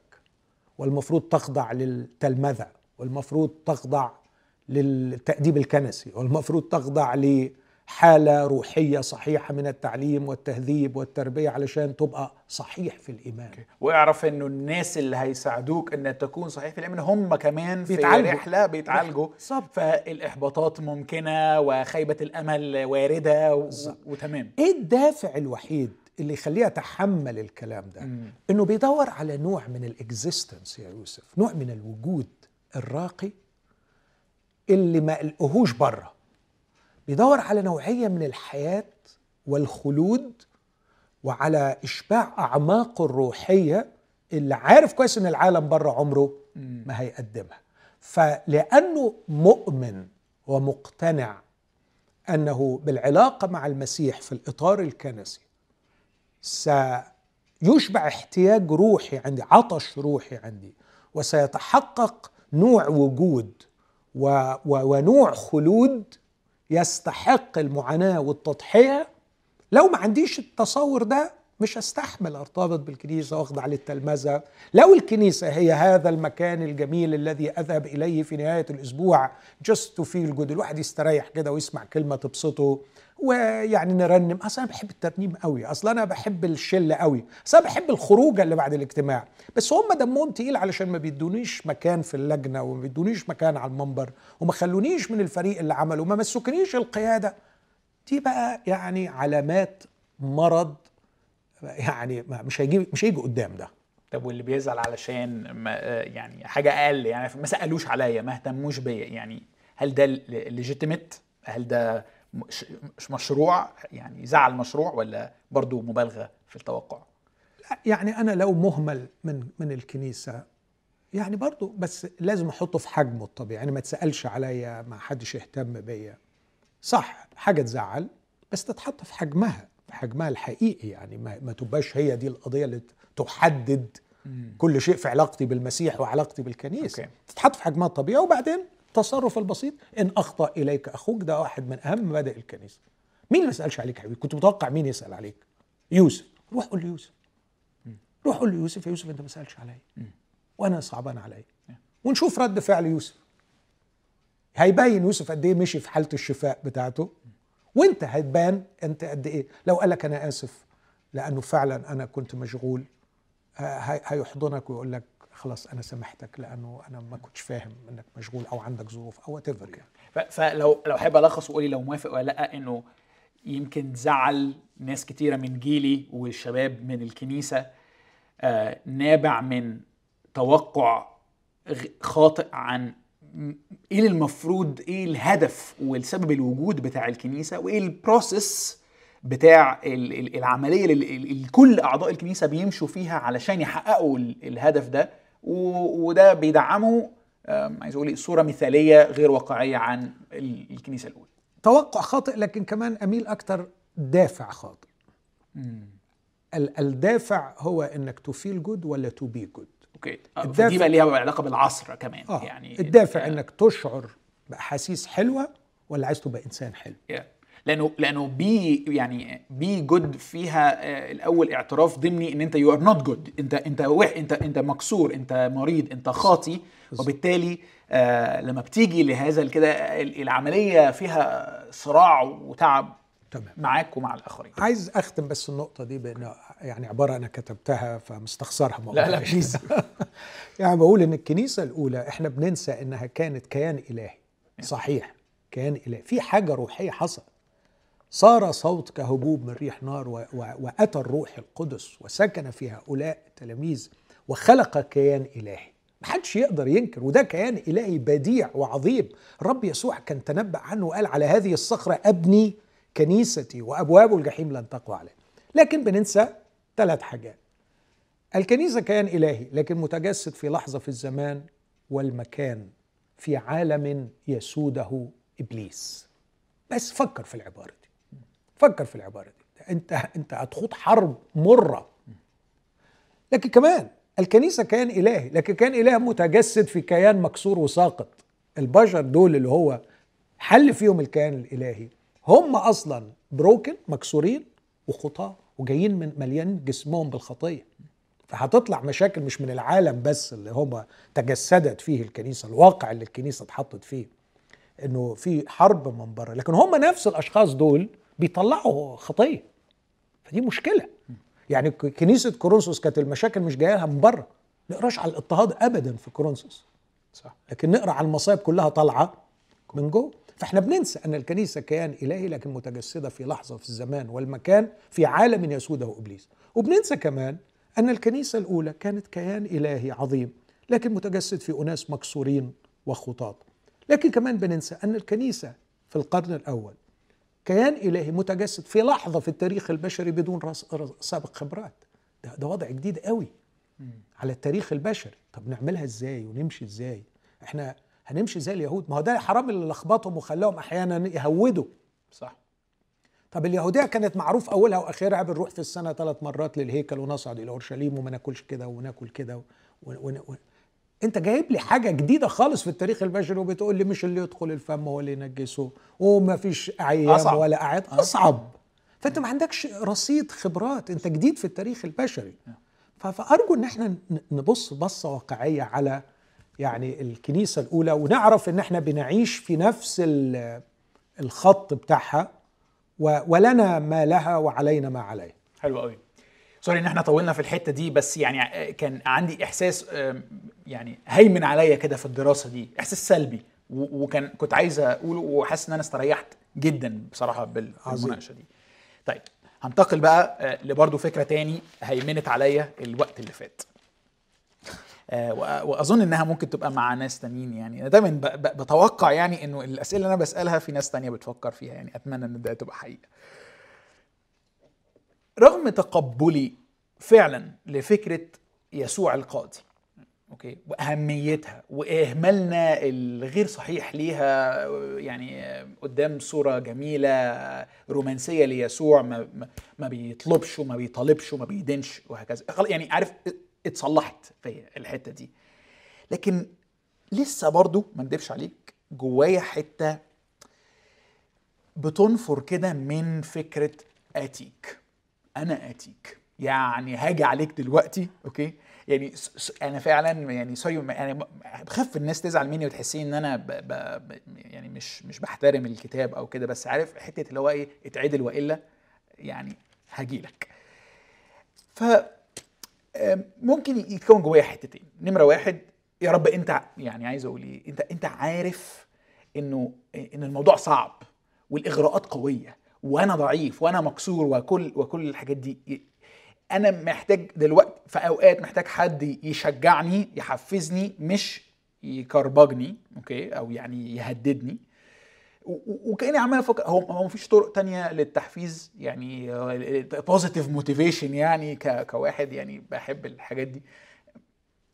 والمفروض تخضع للتلمذة. والمفروض تخضع للتأديب الكنسي والمفروض تخضع حاله روحية صحيحة من التعليم والتهذيب والتربية علشان تبقى صحيح في الإيمان. واعرف إنه الناس اللي هيساعدوك إن تكون صحيح في الإيمان هم كمان في بيتعالجوا. رحلة بيتعالجوا. صب. فالإحباطات ممكنة وخيبة الأمل واردة و... وتمام. إيه الدافع الوحيد اللي يخليه يتحمل الكلام ده؟ مم. إنه بيدور على نوع من الاكزيستنس يا يوسف نوع من الوجود. الراقي اللي ما لقوهوش بره. بيدور على نوعية من الحياة والخلود وعلى إشباع أعماقه الروحية اللي عارف كويس إن العالم بره عمره ما هيقدمها. فلأنه مؤمن ومقتنع أنه بالعلاقة مع المسيح في الإطار الكنسي سيشبع احتياج روحي عندي عطش روحي عندي وسيتحقق نوع وجود و و ونوع خلود يستحق المعاناة والتضحية. لو ما عنديش التصور ده مش هستحمل أرتبط بالكنيسة وأخضع للتلمذة. لو الكنيسة هي هذا المكان الجميل الذي أذهب إليه في نهاية الأسبوع just to feel good الواحد يستريح كده ويسمع كلمة تبسطه. ويعني نرنم. أصل أنا بحب الترنيم قوي. أصل أنا بحب الشلة قوي. أصل أنا بحب الخروجة اللي بعد الاجتماع. بس هم دمهم تقيل علشان ما بيدونيش مكان في اللجنة وما بيدونيش مكان على المنبر وما خلونيش من الفريق اللي عمله. وما مسكنيش القيادة. دي بقى يعني علامات مرض. يعني مش هيجي مش هيجي قدام ده. طب واللي بيزعل علشان ما يعني حاجة أقل يعني ما سألوش عليا ما اهتموش بيا. يعني هل ده ليجيتيميت هل ده مشروع يعني زعل مشروع ولا برضو مبالغة في التوقع؟ لا يعني أنا لو مهمل من من الكنيسة يعني برضو بس لازم أحطه في حجمه الطبيعي. يعني ما تسألش عليا ما حدش يهتم بيا. صح حاجة تزعل بس تتحط في حجمها في حجمها الحقيقي. يعني ما, ما تبقاش هي دي القضية اللي تحدد. كل شيء في علاقتي بالمسيح وعلاقتي بالكنيسة. أوكي. تتحط في حجمها الطبيعي وبعدين التصرف البسيط إن أخطأ إليك أخوك ده واحد من أهم مبادئ الكنيسة. مين اللي ما سالش عليك يا حبيبي؟ كنت متوقع مين يسأل عليك؟ يوسف. روح قول ليوسف. روح قول ليوسف يا يوسف أنت ما سالش عليا. وأنا صعبان عليا. ونشوف رد فعل يوسف. هيبين يوسف قد إيه مشي في حالة الشفاء بتاعته؟ وأنت هتبان أنت قد إيه؟ لو قال لك أنا آسف لأنه فعلا أنا كنت مشغول هيحضنك ويقول لك خلاص أنا سامحتك لأنه أنا ما كنتش فاهم إنك مشغول أو عندك ظروف أو وات يعني. فلو لو أحب ألخص وقولي لو موافق ولا لأ إنه يمكن زعل ناس كتيرة من جيلي والشباب من الكنيسة آه نابع من توقع خاطئ عن إيه المفروض إيه الهدف والسبب الوجود بتاع الكنيسة وإيه البروسيس بتاع العملية اللي كل أعضاء الكنيسة بيمشوا فيها علشان يحققوا الهدف ده. وده بيدعمه عايز أقول صورة مثالية غير واقعية عن الكنيسة الأولى. توقع خاطئ لكن كمان أميل أكتر دافع خاطئ. الدافع هو إنك تفيل جود ولا تو بي جود أوكي. الدافع دي بقى ليها علاقة بالعصر كمان آه. يعني الدافع إنك تشعر بأحاسيس حلوة ولا عايز تبقى إنسان حلو. Yeah. لأنه لأنه be يعني be good فيها الأول اعتراف ضمني إن أنت you are not good أنت أنت وح أنت أنت مكسور أنت مريض أنت خاطي. وبالتالي آه لما بتيجي لهذا كده العملية فيها صراع وتعب تمام. معاك ومع الآخرين. عايز أختم بس النقطة دي بأن يعني عبارة أنا كتبتها فمستخسرها لا لا بليز يعني بقول إن الكنيسة الأولى إحنا بننسى إنها كانت كيان إلهي. صحيح. كيان إلهي. في حاجة روحية حصلت. صار صوت كهبوب من ريح نار. وأتى الروح القدس وسكن في هؤلاء التلاميذ وخلق كيان إلهي. محدش يقدر ينكر وده كيان إلهي بديع وعظيم. الرب يسوع كان تنبأ عنه وقال على هذه الصخرة أبني كنيستي وأبواب الجحيم لن تقوى عليه. لكن بننسى ثلاث حاجات. الكنيسة كيان إلهي لكن متجسد في لحظة في الزمان والمكان في عالم يسوده إبليس. بس فكر في العبارة فكر في العبارة دي. انت انت هتخوض حرب مرة. لكن كمان الكنيسة كيان إلهي. لكن كيان إلهي متجسد في كيان مكسور وساقط. البشر دول اللي هو حل فيهم الكيان الإلهي هم أصلا بروكن مكسورين وخطاة وجايين من مليان جسمهم بالخطية. فهتطلع مشاكل مش من العالم بس اللي هم تجسدت فيه الكنيسة الواقع اللي الكنيسة اتحطت فيه إنه في حرب من بره لكن هم نفس الأشخاص دول بيطلعوا خطية. فدي مشكلة. يعني كنيسة كورنثوس كانت المشاكل مش جاية لها من بره. نقراش على الاضطهاد ابدا في كورنثوس. صح. لكن نقرأ على المصايب كلها طالعة من جوه. فإحنا بننسى أن الكنيسة كيان إلهي لكن متجسدة في لحظة في الزمان والمكان في عالم يسوده إبليس. وبننسى كمان أن الكنيسة الأولى كانت كيان إلهي عظيم لكن متجسد في أناس مكسورين وخطاط. لكن كمان بننسى أن الكنيسة في القرن الأول كيان إلهي متجسد في لحظة في التاريخ البشري بدون سابق خبرات. ده, ده وضع جديد قوي على التاريخ البشري. طب نعملها إزاي ونمشي إزاي؟ إحنا هنمشي زي اليهود؟ ما هو ده الحرام اللي لخبطهم وخلاهم أحيانا يهودوا. صح. طب اليهودية كانت معروف أولها واخرها بنروح في السنة ثلاث مرات للهيكل ونصعد إلى أورشليم وما ناكلش كده وناكل كده و... و... و... انت جايب لي حاجة جديدة خالص في التاريخ البشري وبتقول لي مش اللي يدخل الفم هو اللي ينجسه وما فيش أيام أصعب. ولا اعياد أصعب. فأنت ما عندكش رصيد خبرات. أنت جديد في التاريخ البشري. ف- فأرجو إن إحنا نبص بصة واقعية على يعني الكنيسة الأولى ونعرف إن إحنا بنعيش في نفس ال- الخط بتاعها ولنا ما لها وعلينا ما عليها حلو قوي sorry إن إحنا طولنا في الحتة دي بس يعني كان عندي إحساس يعني هيمن عليا كده في الدراسة دي إحساس سلبي وكان كنت عايز أقوله وحاسس إن أنا استريحت جدا بصراحة. بالمناقشة دي. طيب هنتقل بقى آه، لبرضه فكرة تاني هيمنت عليا الوقت اللي فات. آه، وأظن إنها ممكن تبقى مع ناس تانيين يعني. أنا دايما بتوقع يعني إنه الأسئلة اللي أنا بسألها في ناس تانية بتفكر فيها يعني. أتمنى إن ده تبقى حقيقة. رغم تقبلي فعلا لفكرة يسوع القاضي أوكي؟ وأهميتها وإهمالنا الغير صحيح ليها يعني قدام صورة جميلة رومانسية ليسوع ما, ما- بيطلبش وما بيطالبش وما بيدينش وهكذا. يعني عارف اتصلحت في الحتة دي. لكن لسه برضو ما اكدبش عليك جوايا حتة بتنفر كده من فكرة آتيك. أنا أتيك. يعني هاجي عليك دلوقتي okay؟ يعني أنا فعلا يعني sorry يعني بخاف الناس تزعل مني وتحسين إن أنا ب ب يعني مش مش بحترم الكتاب أو كده. بس عارف حتة اللي هو إيه اتعدل وإلا يعني هاجي لك. ف ممكن يتكون جوايا حتتين. نمرة واحد يا رب أنت يعني عايز أقول إيه أنت أنت عارف إنه إن الموضوع صعب والإغراءات قوية. وأنا ضعيف وأنا مكسور وكل وكل الحاجات دي. أنا محتاج دلوقتي في أوقات محتاج حد يشجعني يحفزني مش يكربجني okay؟ أو يعني يهددني. وكأني عمال أفكر. هو هو مفيش طرق تانية للتحفيز؟ يعني positive motivation يعني كواحد يعني بحب الحاجات دي.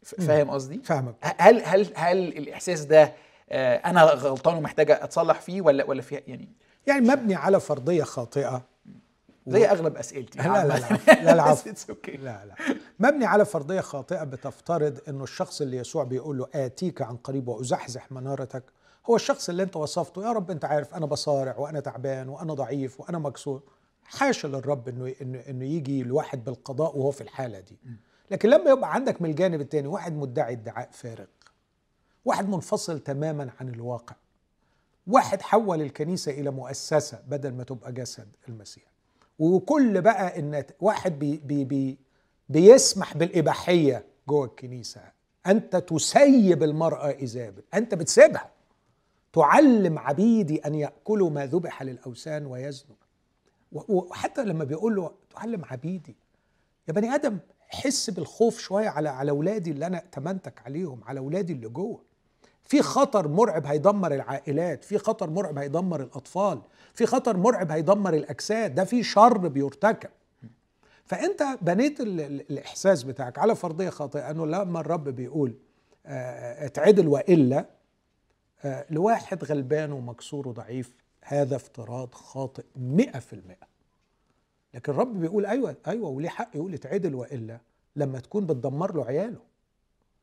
فاهم قصدي؟ فاهمك. هل هل هل الإحساس ده آه، أنا غلطان ومحتاج أتصلح فيه ولا ولا في يعني يعني مبني على فرضية خاطئة. زي أغلب أسئلتي. لا لا. لا. لا العفو. okay. لا لا. مبني على فرضية خاطئة بتفترض إنه الشخص اللي يسوع بيقول له آتيك عن قريب وأزحزح منارتك هو الشخص اللي أنت وصفته. يا رب أنت عارف أنا بصارع وأنا تعبان وأنا ضعيف وأنا مكسور. حاشا للرب إنه إنه إنه يجي الواحد بالقضاء وهو في الحالة دي. لكن لما يبقى عندك من الجانب الثاني واحد مدعي ادعاء فارغ. واحد منفصل تماما عن الواقع. واحد حول الكنيسة إلى مؤسسة بدل ما تبقى جسد المسيح. وكل بقى إن واحد بي بي بي بيسمح بالإباحية جوه الكنيسة. أنت تسيب المرأة إيزابل أنت بتسيبها. تعلم عبيدي أن يأكلوا ما ذبح للأوثان ويزنوا وحتى لما بيقول له تعلم عبيدي. يا بني آدم حس بالخوف شوية على على أولادي اللي أنا ائتمنتك عليهم على أولادي اللي جوه. في خطر مرعب هيدمر العائلات في خطر مرعب هيدمر الأطفال في خطر مرعب هيدمر الأجساد ده في شر بيرتكب. فأنت بنيت ال- ال- الإحساس بتاعك على فرضية خاطئة إنه لما الرب بيقول آه، اتعدل وإلا آه، لواحد غلبان ومكسور وضعيف هذا افتراض خاطئ مئة في المئة. لكن الرب بيقول أيوه أيوه وليه حق يقول اتعدل وإلا لما تكون بتدمر له عياله.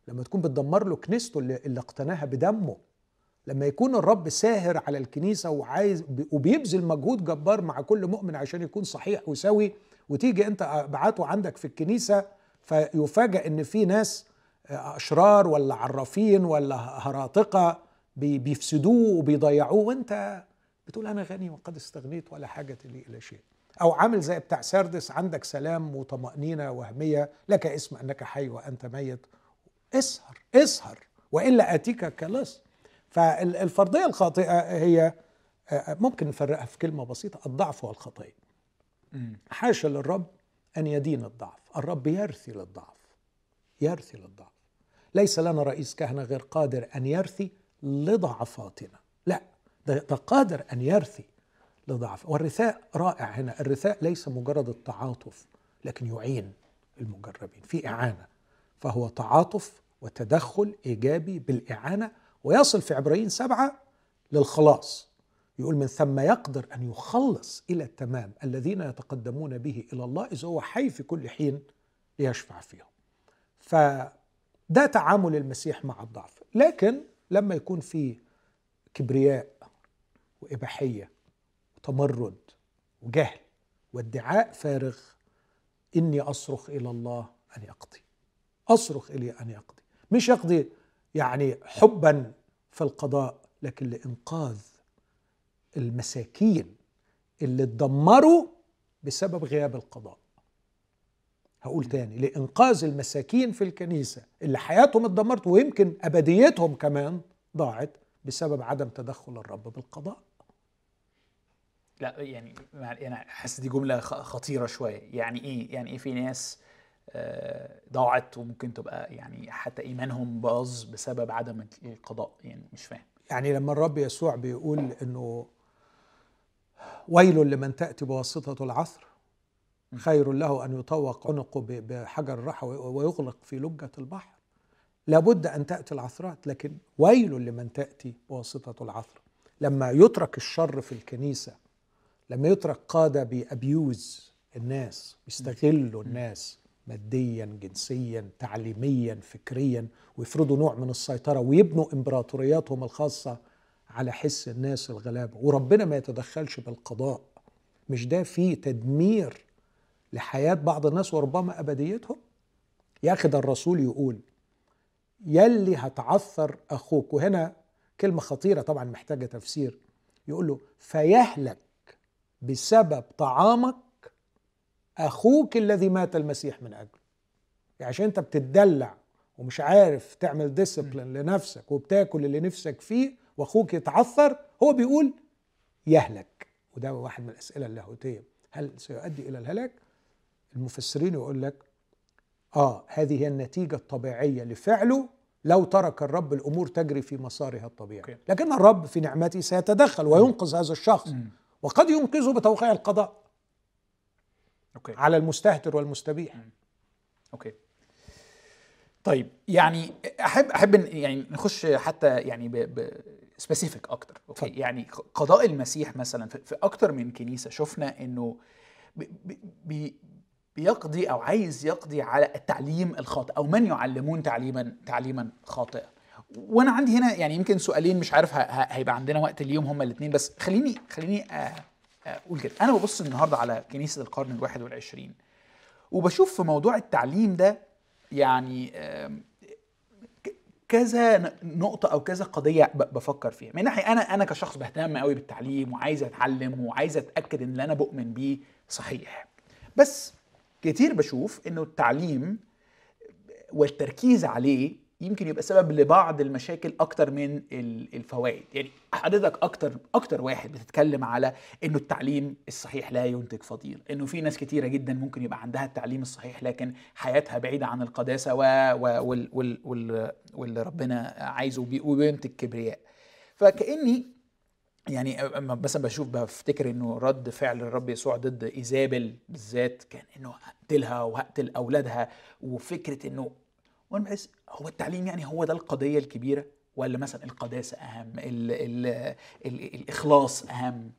لما تكون بتدمر له كنيسته اللي, اللي اقتناها بدمه. لما يكون الرب ساهر على الكنيسة وعايز وبيبذل مجهود جبار مع كل مؤمن عشان يكون صحيح وسوي وتيجي انت ابعته عندك في الكنيسة فيفاجئ إن في ناس أشرار ولا عرافين ولا هراطقه بي- بيفسدوه وبيضيعوه. وانت بتقول أنا غني وقد استغنيت ولا حاجة لي إلى شيء. أو عامل زي بتاع سردس عندك سلام وطمأنينة وهمية لك اسم أنك حي وأنت ميت. اسهر اسهر وإلا آتيك كلص فالفرضيه الخاطئة هي ممكن نفرقها في كلمة بسيطة الضعف والخطيه حاشا للرب أن يدين الضعف. الرب يرثي للضعف. يرثي للضعف. ليس لنا رئيس كهنة غير قادر أن يرثي لضعفاتنا. لا ده, ده قادر أن يرثي لضعف. والرثاء رائع هنا. الرثاء ليس مجرد التعاطف لكن يعين المجربين في إعانة. فهو تعاطف وتدخل إيجابي بالإعانة ويصل في عبرين سبعة للخلاص يقول من ثم يقدر أن يخلص إلى التمام الذين يتقدمون به إلى الله إذ هو حي في كل حين ليشفع فيهم. فده تعامل المسيح مع الضعف، لكن لما يكون في كبرياء وإباحية وتمرد وجهل وادعاء فارغ إني أصرخ إلى الله أن يقضي. أصرخ إلي أن يقضي، مش يقضي يعني حبا في القضاء لكن لإنقاذ المساكين اللي اتدمروا بسبب غياب القضاء. هقول تاني لإنقاذ المساكين في الكنيسة اللي حياتهم اتدمرت ويمكن أبديتهم كمان ضاعت بسبب عدم تدخل الرب بالقضاء. لا يعني أنا حاسس دي جملة خطيرة شوية. يعني إيه؟ يعني إيه في ناس ضاعت وممكن تبقى يعني حتى إيمانهم باظ بسبب عدم القضاء يعني مش فاهم. يعني لما الرب يسوع بيقول إنه ويل لمن تأتي بواسطة العثر خير له أن يطوق عنقه بحجر الرحى ويغلق في لجة البحر. لابد أن تأتي العثرات لكن ويل لمن تأتي بواسطة العثر. لما يترك الشر في الكنيسة لما يترك قادة بأبيوز الناس يستغلوا الناس ماديا جنسيا تعليميا فكريا ويفرضوا نوع من السيطرة ويبنوا إمبراطورياتهم الخاصة على حس الناس الغلابة. وربنا ما يتدخلش بالقضاء. مش ده فيه تدمير لحياة بعض الناس وربما أبديتهم؟ يا أخي ده الرسول يقول يلي هتعثر أخوك. وهنا كلمة خطيرة طبعا محتاجة تفسير. يقول له فيهلك بسبب طعامك أخوك الذي مات المسيح من أجله. يعني عشان أنت بتدلع ومش عارف تعمل ديسيبلين لنفسك وبتاكل اللي نفسك فيه وأخوك يتعثر هو بيقول يهلك. وده واحد من الأسئلة اللاهوتيه هل سيؤدي إلى الهلاك؟ المفسرين يقول لك آه هذه هي النتيجة الطبيعية لفعله لو ترك الرب الأمور تجري في مسارها الطبيعي. لكن الرب في نعمته سيتدخل وينقذ هذا الشخص. وقد ينقذه بتوقيع القضاء. okay. على المستهتر والمستبيح. okay. طيب يعني أحب أحب يعني نخش حتى يعني ب... ب... specific أكتر. okay. يعني قضاء المسيح مثلا في أكتر من كنيسة شفنا إنه بي بي بيقضي أو عايز يقضي على التعليم الخاطئ أو من يعلمون تعليما تعليما خاطئا وأنا عندي هنا يعني يمكن سؤالين مش عارف هيبقى عندنا وقت اليوم هما الاثنين بس خليني خليني أقول كده أنا ببص النهارده على كنيسة القرن الواحد والعشرين وبشوف في موضوع التعليم ده يعني كذا نقطة أو كذا قضية بفكر فيها، من ناحية أنا أنا كشخص بهتم قوي بالتعليم وعايز أتعلم وعايز أتأكد إن اللي أنا بؤمن بيه صحيح. بس كتير بشوف إنه التعليم والتركيز عليه يمكن يبقى سبب لبعض المشاكل أكتر من الفوائد. يعني حضرتك أكتر أكتر واحد بتتكلم على إنه التعليم الصحيح لا ينتج فضيل إنه في ناس كتيرة جدا ممكن يبقى عندها التعليم الصحيح لكن حياتها بعيدة عن القداسة و... وال... وال... وال... واللي ربنا عايزه وبينتج كبرياء فكأني يعني مثلا بشوف بفتكر إنه رد فعل الرب يسوع ضد إيزابل بالذات كان إنه هقتلها وهقتل أولادها وفكرة إنه وأنا بحس هو التعليم يعني هو ده القضية الكبيرة ولا مثلا القداسه أهم ال ال ال الإخلاص أهم؟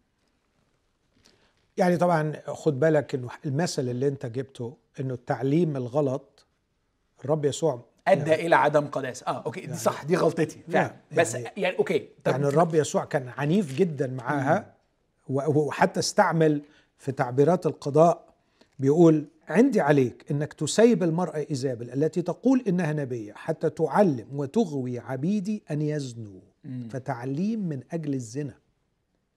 يعني طبعا خد بالك إنه المثل اللي أنت جبته إنه التعليم الغلط الرب يسوع أدى يعني إلى عدم قداسه آه okay يعني صح دي غلطتي فعلا. يعني بس يعني okay يعني الرب يسوع كان عنيف جدا معاها وحتى استعمل في تعبيرات القضاء بيقول عندي عليك إنك تسيب المرأة ايزابل التي تقول إنها نبية حتى تعلم وتغوي عبيدي أن يزنوا. فتعليم من أجل الزنا.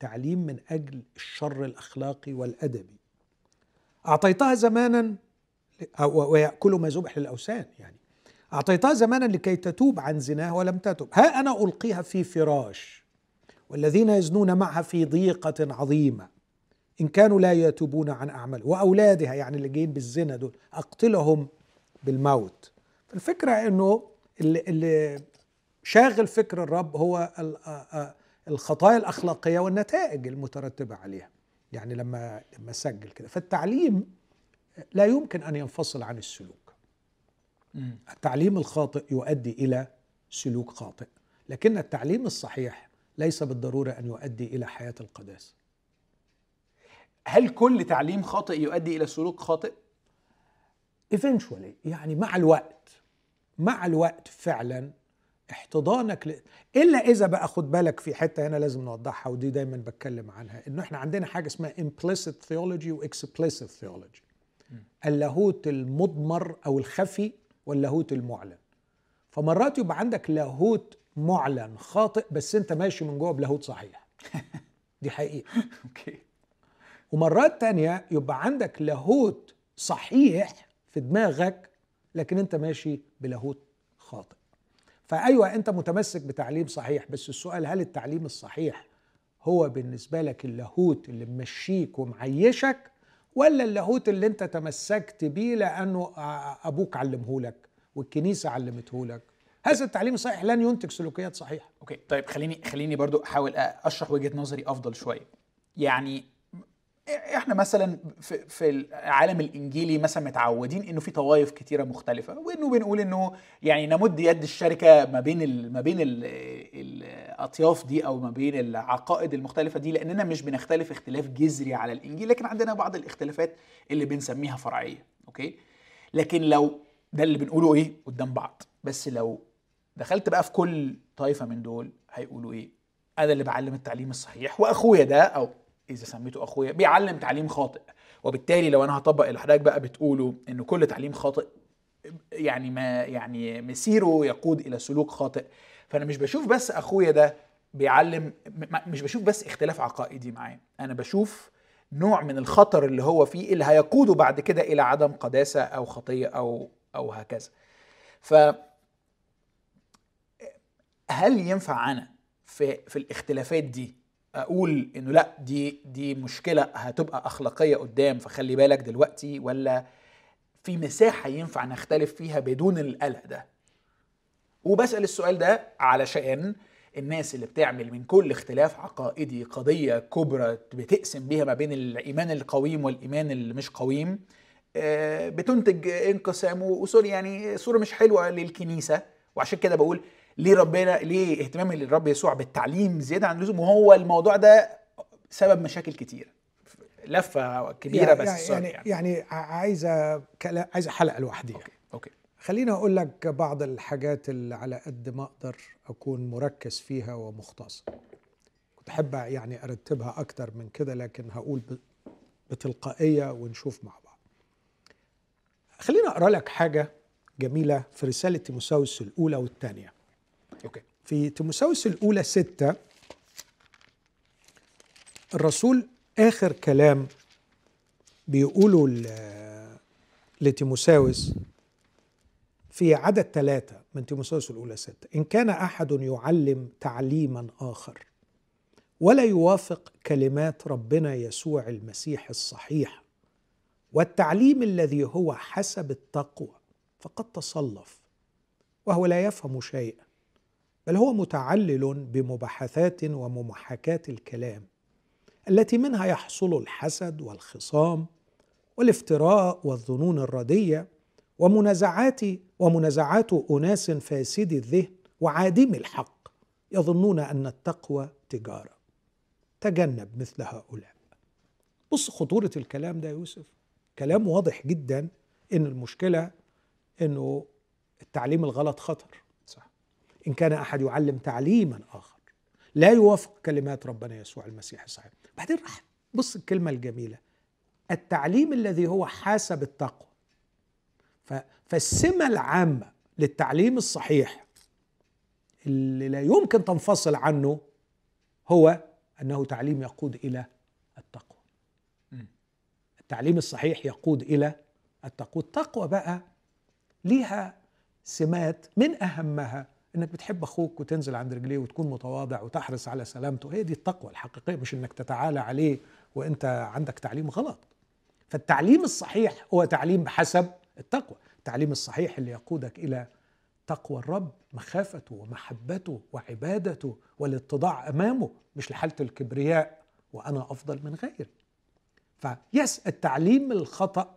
تعليم من أجل الشر الأخلاقي والأدبي. أعطيتها زمانا ويأكل ما ذبح للأوثان يعني. أعطيتها زمانا لكي تتوب عن زناها ولم تتب. ها أنا ألقيها في فراش. والذين يزنون معها في ضيقة عظيمة. إن كانوا لا يتوبون عن أعمال وأولادها يعني اللي جايين بالزنا دول أقتلهم بالموت. الفكرة أنه اللي, اللي شاغل فكر الرب هو الخطايا الأخلاقية والنتائج المترتبة عليها. يعني لما لما سجل كده. فالتعليم لا يمكن أن ينفصل عن السلوك. التعليم الخاطئ يؤدي إلى سلوك خاطئ. لكن التعليم الصحيح ليس بالضرورة أن يؤدي إلى حياة القداسه هل كل تعليم خاطئ يؤدي إلى سلوك خاطئ؟ eventually يعني مع الوقت مع الوقت فعلا احتضانك ل... إلا إذا بقى خد بالك في حتة هنا لازم نوضحها ودي دايما بتكلم عنها إنه إحنا عندنا حاجة اسمها implicit theology و explicit theology. اللاهوت المضمر أو الخفي واللاهوت المعلن. فمرات يبقى عندك لاهوت معلن خاطئ بس أنت ماشي من جوه بلاهوت صحيح. دي حقيقة. okay. ومرات تانية يبقى عندك لاهوت صحيح في دماغك لكن انت ماشي بلاهوت خاطئ. فأيوة انت متمسك بتعليم صحيح بس السؤال هل التعليم الصحيح هو بالنسبة لك اللاهوت اللي ممشيك ومعيشك ولا اللاهوت اللي انت تمسكت بيه لأنه أبوك علمه لك والكنيسة علمته لك؟ هذا التعليم الصحيح لن ينتج سلوكيات صحيحة. أوكي طيب خليني خليني برضو أحاول أشرح وجهة نظري أفضل شوية. يعني إحنا مثلا في, في العالم الإنجيلي مثلا متعودين إنه في طوائف كتيرة مختلفة وإنه بنقول إنه يعني نمد يد الشركة ما بين ال ما بين ال الأطياف دي أو ما بين العقائد المختلفة دي لأننا مش بنختلف اختلاف جذري على الإنجيل لكن عندنا بعض الاختلافات اللي بنسميها فرعية أوكي؟ لكن لو ده اللي بنقوله إيه؟ قدام بعض. بس لو دخلت بقى في كل طائفة من دول هيقولوا إيه؟ أنا اللي بعلم التعليم الصحيح وأخويا ده أو إذا سميته أخويا بيعلم تعليم خاطئ. وبالتالي لو أنا هطبق اللي حضرتك بقى بتقوله انه كل تعليم خاطئ يعني ما يعني مسيره يقود إلى سلوك خاطئ. فأنا مش بشوف بس أخويا ده بيعلم مش بشوف بس اختلاف عقائدي معاه. أنا بشوف نوع من الخطر اللي هو فيه اللي هيقوده بعد كده إلى عدم قداسة أو خطية أو أو هكذا. ف هل ينفع أنا في في الاختلافات دي أقول إنه لا دي دي مشكلة هتبقى أخلاقية قدام فخلي بالك دلوقتي ولا في مساحة ينفع نختلف فيها بدون القلق ده؟ وبسأل السؤال ده علشان الناس اللي بتعمل من كل اختلاف عقائدي قضية كبرى بتقسم بيها ما بين الإيمان القويم والإيمان اللي مش قويم بتنتج انقسام وصور يعني صوره مش حلوة للكنيسة وعشان كده بقول ليه ربنا ليه اهتمام الرب يسوع بالتعليم زيادة عن اللزوم؟ وهو الموضوع ده سبب مشاكل كتير. لفة كبيرة يعني بس يعني, يعني. يعني عايزه كلا عايزه حلقه لوحديها okay okay. خليني أقول لك بعض الحاجات اللي على قد ما أقدر أكون مركز فيها ومختصر كنت أحب يعني أرتبها أكتر من كده لكن هقول بتلقائية ونشوف مع بعض. خليني أقرأ لك حاجة جميلة في رسالة تيموساوس الأولى والثانية. أوكي. في تيموساوس الأولى ستة الرسول آخر كلام بيقوله لتيموساوس في عدد ثلاثة من تيموساوس الأولى ستة. إن كان أحد يعلم تعليما آخر ولا يوافق كلمات ربنا يسوع المسيح الصحيح والتعليم الذي هو حسب التقوى فقد تصلف وهو لا يفهم شيئا. بل هو متعلل بمباحثات وممحكات الكلام التي منها يحصل الحسد والخصام والافتراء والظنون الردية ومنازعات ومنازعات أناس فاسدي الذهن وعادم الحق يظنون أن التقوى تجارة. تجنب مثل هؤلاء. بص خطورة الكلام ده يا يوسف. كلام واضح جدا إن المشكلة إنه التعليم الغلط خطر. إن كان أحد يعلم تعليما آخر. لا يوافق كلمات ربنا يسوع المسيح الصحيح. بعدين راح بص الكلمة الجميلة. التعليم الذي هو حسب التقوى. فالسمة العامة للتعليم الصحيح اللي لا يمكن تنفصل عنه هو أنه تعليم يقود إلى التقوى. التعليم الصحيح يقود إلى التقوى. التقوى بقى ليها سمات من أهمها إنك بتحب أخوك وتنزل عند رجليه وتكون متواضع وتحرص على سلامته. هي دي التقوى الحقيقية مش إنك تتعالى عليه وأنت عندك تعليم غلط. فالتعليم الصحيح هو تعليم بحسب التقوى. التعليم الصحيح اللي يقودك إلى تقوى الرب مخافته ومحبته وعبادته والاتضاع أمامه مش لحالة الكبرياء وأنا أفضل من غيري. فيس التعليم الخطأ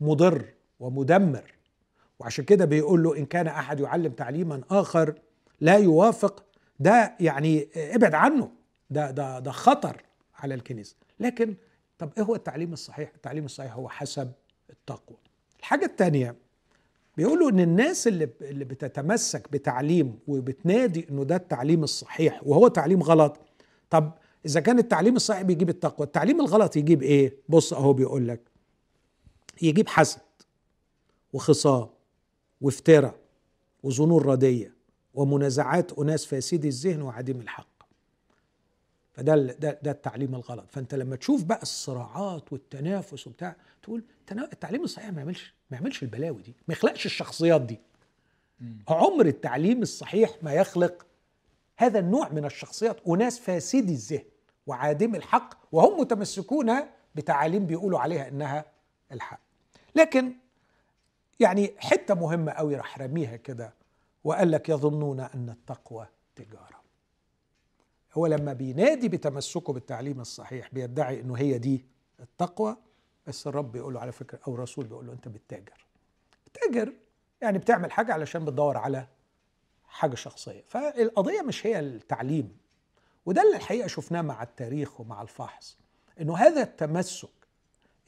مضر ومدمر. وعشان كده بيقول له إن كان أحد يعلم تعليما آخر لا يوافق ده يعني ابعد عنه ده ده ده خطر على الكنيسة. لكن طب إيه هو التعليم الصحيح؟ التعليم الصحيح هو حسب التقوى. الحاجة الثانية بيقولوا إن الناس اللي اللي بتتمسك بتعليم وبتنادي إنه ده التعليم الصحيح وهو تعليم غلط طب إذا كان التعليم الصحيح بيجيب التقوى التعليم الغلط يجيب إيه؟ بص أهو بيقول لك يجيب حسد وخصام. وافتراء وظنون رديه ومنازعات أناس فاسدي الذهن وعديم الحق. فده ده ده التعليم الغلط. فأنت لما تشوف بقى الصراعات والتنافس وبتاع تقول التعليم الصحيح ما يعملش ما يعملش البلاوي دي ما يخلقش الشخصيات دي. عمر التعليم الصحيح ما يخلق هذا النوع من الشخصيات أناس فاسدي الذهن وعادم الحق وهم متمسكون بتعاليم بيقولوا عليها إنها الحق. لكن يعني حتة مهمة قوي راح رميها كده وقال لك يظنون أن التقوى تجارة. هو لما بينادي بتمسكه بالتعليم الصحيح بيدعي إنه هي دي التقوى بس الرب بيقول له على فكرة أو الرسول بيقول له أنت بتتاجر. بتتاجر يعني بتعمل حاجة علشان بتدور على حاجة شخصية. فالقضية مش هي التعليم وده اللي الحقيقة شفناه مع التاريخ ومع الفحص إنه هذا التمسك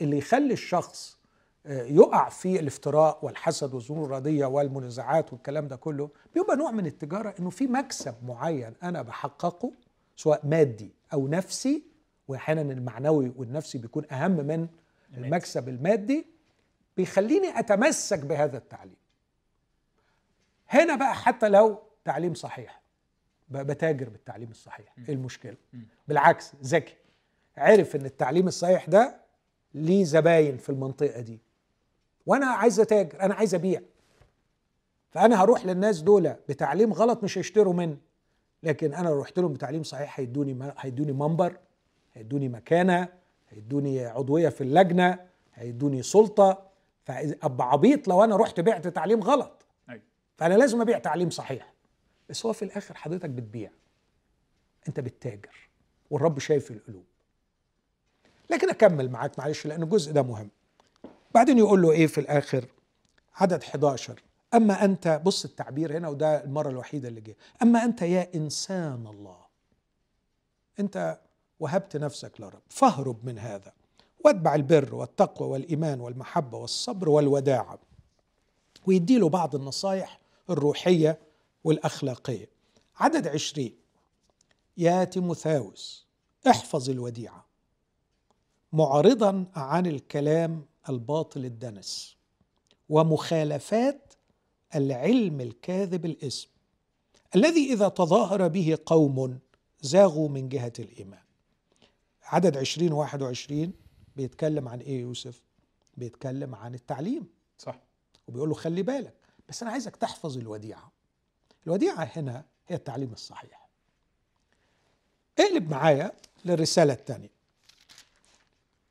اللي يخلي الشخص يقع في الافتراء والحسد والظنون الرديه والمنازعات والكلام ده كله بيبقى نوع من التجارة إنه في مكسب معين أنا بحققه سواء مادي أو نفسي واحيانا المعنوي والنفسي بيكون أهم من المكسب المادي بيخليني أتمسك بهذا التعليم. هنا بقى حتى لو تعليم صحيح بتاجر بالتعليم الصحيح إيه المشكلة؟ بالعكس ذكي. عرف إن التعليم الصحيح ده ليه زباين في المنطقة دي. وأنا عايز اتاجر أنا عايز ابيع. فانا هروح للناس دول بتعليم غلط مش هيشتروا مني. لكن أنا لو رحت لهم بتعليم صحيح هيدوني هيدوني منبر هيدوني مكانة هيدوني عضوية في اللجنة هيدوني سلطة. فابقى عبيط لو أنا رحت بعت تعليم غلط. أيوة. فأنا لازم أبيع تعليم صحيح. بس هو في الآخر حضرتك بتبيع. أنت بتتاجر. والرب شايف القلوب. لكن أكمل معاك معلش لأن الجزء ده مهم. بعدين يقول له إيه في الآخر؟ عدد 11 أما أنت بص التعبير هنا وده المرة الوحيدة اللي جه. أما أنت يا إنسان الله أنت وهبت نفسك لرب فاهرب من هذا. واتبع البر والتقوى والإيمان والمحبة والصبر والوداعة. ويدي له بعض النصايح الروحية والأخلاقية. عدد عشرين. يا تيموثاوس احفظ الوديعة. معرضا عن الكلام الباطل الدنس ومخالفات العلم الكاذب الاسم الذي إذا تظاهر به قوم زاغوا من جهة الإيمان. عدد عشرين واحد وعشرين بيتكلم عن إيه يوسف؟ بيتكلم عن التعليم. صح. وبيقول له خلي بالك بس أنا عايزك تحفظ الوديعة. الوديعة هنا هي التعليم الصحيح. اقلب معايا للرسالة الثانية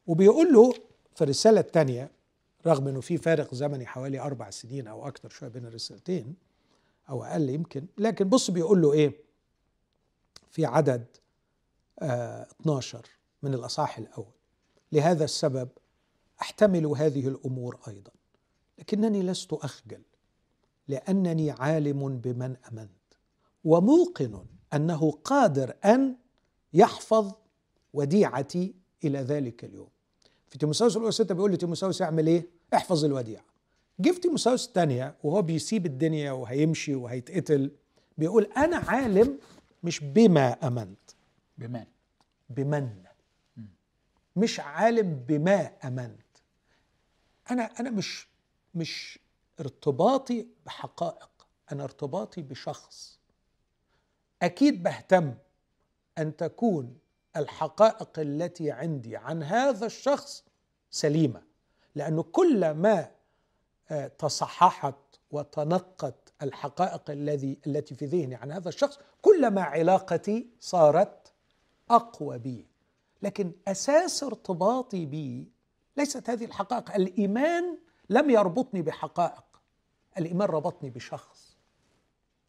وبيقول له في الرساله الثانية رغم إنه في فارق زمني حوالي أربع سنين أو أكثر شوية بين الرسالتين أو أقل يمكن لكن بص بيقول له إيه؟ في عدد آه 12 من الأصحاح الأول. لهذا السبب أحتمل هذه الأمور أيضا. لكنني لست أخجل لأنني عالم بمن أمنت وموقن أنه قادر أن يحفظ وديعتي إلى ذلك اليوم. في تيموساوس الاولى 6 بيقول لتيموساوس اعمل إيه؟ احفظ الوديعة. جه في تيموساوس الثانية وهو بيسيب الدنيا وهيمشي وهيتقتل بيقول أنا عالم مش بما أمنت. بمن. بمن. مش عالم بما أمنت. أنا أنا مش مش ارتباطي بحقائق أنا ارتباطي بشخص. أكيد بهتم أن تكون الحقائق التي عندي عن هذا الشخص سليمة لأنه كل ما آه، تصححت وتنقت الحقائق الذي التي في ذهني عن هذا الشخص كلما علاقتي صارت أقوى بي. لكن أساس ارتباطي بي ليست هذه الحقائق. الإيمان لم يربطني بحقائق الإيمان ربطني بشخص.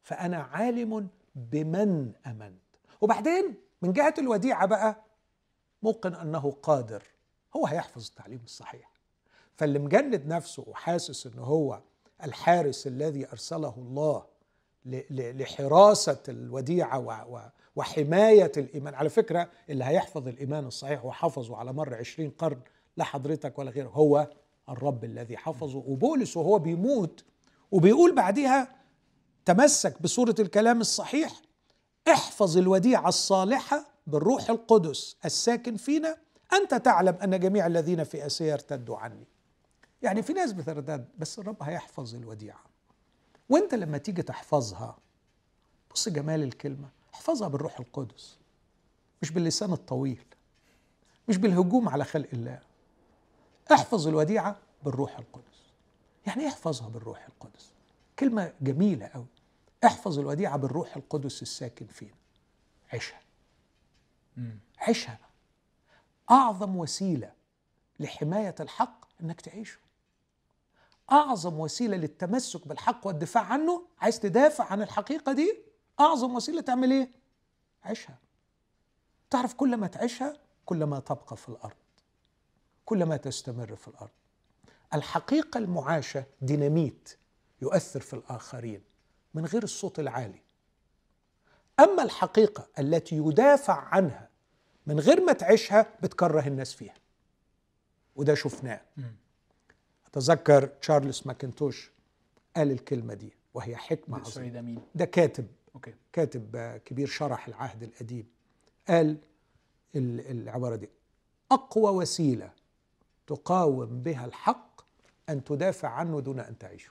فأنا عالم بمن أمنت. وبعدين من جهة الوديعة بقى موقن أنه قادر. هو هيحفظ التعليم الصحيح. فاللي مجند نفسه وحاسس إن هو الحارس الذي أرسله الله لحراسه الوديعة وحماية الإيمان. على فكرة اللي هيحفظ الإيمان الصحيح وحفظه على مر عشرين قرن لا حضرتك ولا غيره هو الرب الذي حفظه وبولس وهو بيموت وبيقول بعدها تمسك بصورة الكلام الصحيح احفظ الوديعة الصالحة بالروح القدس الساكن فينا. أنت تعلم أن جميع الذين في اسيا ارتدوا عني. يعني في ناس بترتد بس الرب هيحفظ الوديعة. وأنت لما تيجي تحفظها بص جمال الكلمة احفظها بالروح القدس. مش باللسان الطويل مش بالهجوم على خلق الله. احفظ الوديعة بالروح القدس. يعني احفظها بالروح القدس. كلمة جميلة قوي احفظ الوديعة بالروح القدس الساكن فينا عيشها. عيشها. أعظم وسيلة لحماية الحق إنك تعيشه. أعظم وسيلة للتمسك بالحق والدفاع عنه. عايز تدافع عن الحقيقة دي؟ أعظم وسيلة تعمل إيه؟ عيشها. تعرف كل ما تعيشها كل ما تبقى في الأرض. كل ما تستمر في الأرض. الحقيقة المعاشة ديناميت يؤثر في الآخرين. من غير الصوت العالي. أما الحقيقة التي يدافع عنها من غير ما تعيشها بتكره الناس فيها. وده شفناه. أتذكر تشارلز ماكنتوش قال الكلمة دي وهي حكمة عظيمة. ده مين؟ ده كاتب. أوكي. كاتب كبير شرح العهد القديم قال العبارة دي أقوى وسيلة تقاوم بها الحق أن تدافع عنه دون أن تعيشه.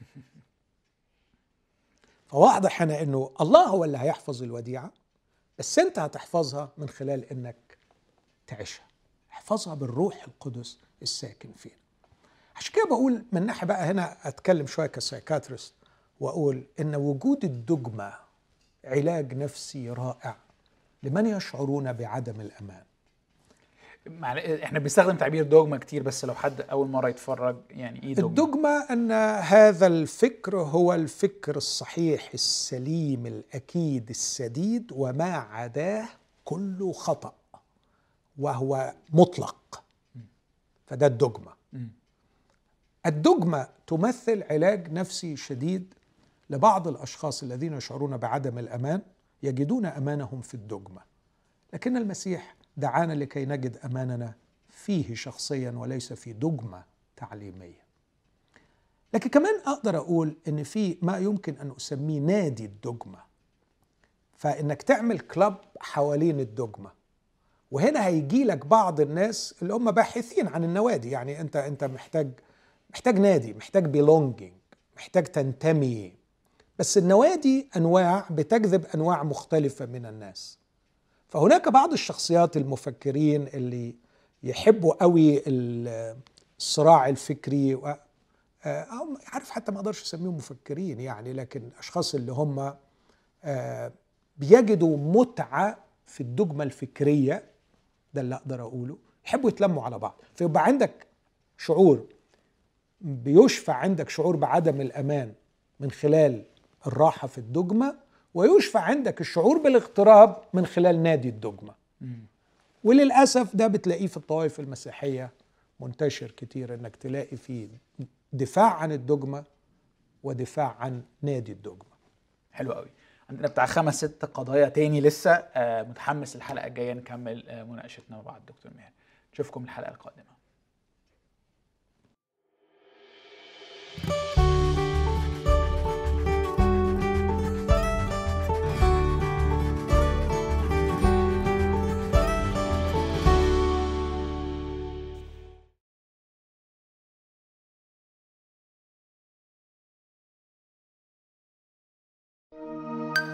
فواضح هنا إنه الله هو اللي هيحفظ الوديعة بس أنت هتحفظها من خلال إنك تعيشها. احفظها بالروح القدس الساكن فينا. عشان كده بقول من ناحية بقى هنا أتكلم شوية كسايكاتريست وأقول إن وجود الدجمة علاج نفسي رائع لمن يشعرون بعدم الأمان. إحنا بنستخدم تعبير دوجما كتير بس لو حد أول مرة يتفرج يعني إيه دوجما الدجمة أن هذا الفكر هو الفكر الصحيح السليم الأكيد السديد وما عداه كله خطأ وهو مطلق. فده الدجمة الدجمة تمثل علاج نفسي شديد لبعض الأشخاص الذين يشعرون بعدم الأمان يجدون أمانهم في الدجمه لكن المسيح دعانا لكي نجد أماننا فيه شخصيا وليس في دجمة تعليمية. لكن كمان أقدر أقول إن في ما يمكن أن أسميه نادي الدجمة فإنك تعمل كلاب حوالين الدجمة. وهنا هيجي لك بعض الناس اللي هم باحثين عن النوادي. يعني أنت أنت محتاج محتاج نادي محتاج بيلونجينج محتاج تنتمي. بس النوادي أنواع بتجذب أنواع مختلفة من الناس. فهناك بعض الشخصيات المفكرين اللي يحبوا قوي الصراع الفكري و آه، عارف حتى ما أقدرش اسميهم مفكرين يعني لكن اشخاص اللي هم آه، بيجدوا متعة في الدجمة الفكرية ده اللي أقدر أقوله يحبوا يتلموا على بعض. فيبقى عندك شعور بيشفع عندك شعور بعدم الأمان من خلال الراحة في الدجمة ويشفع عندك الشعور بالاغتراب من خلال نادي الدجمه وللأسف ده بتلاقيه في الطوائف المسيحية منتشر كتير إنك تلاقي فيه دفاع عن الدجمه ودفاع عن نادي الدجمه حلو قوي. عندنا بتاع خمس ست قضايا تاني لسه. آه، متحمس الحلقة الجاية نكمل آه، مناقشتنا مع الدكتور ماهر. نشوفكم الحلقة القادمة.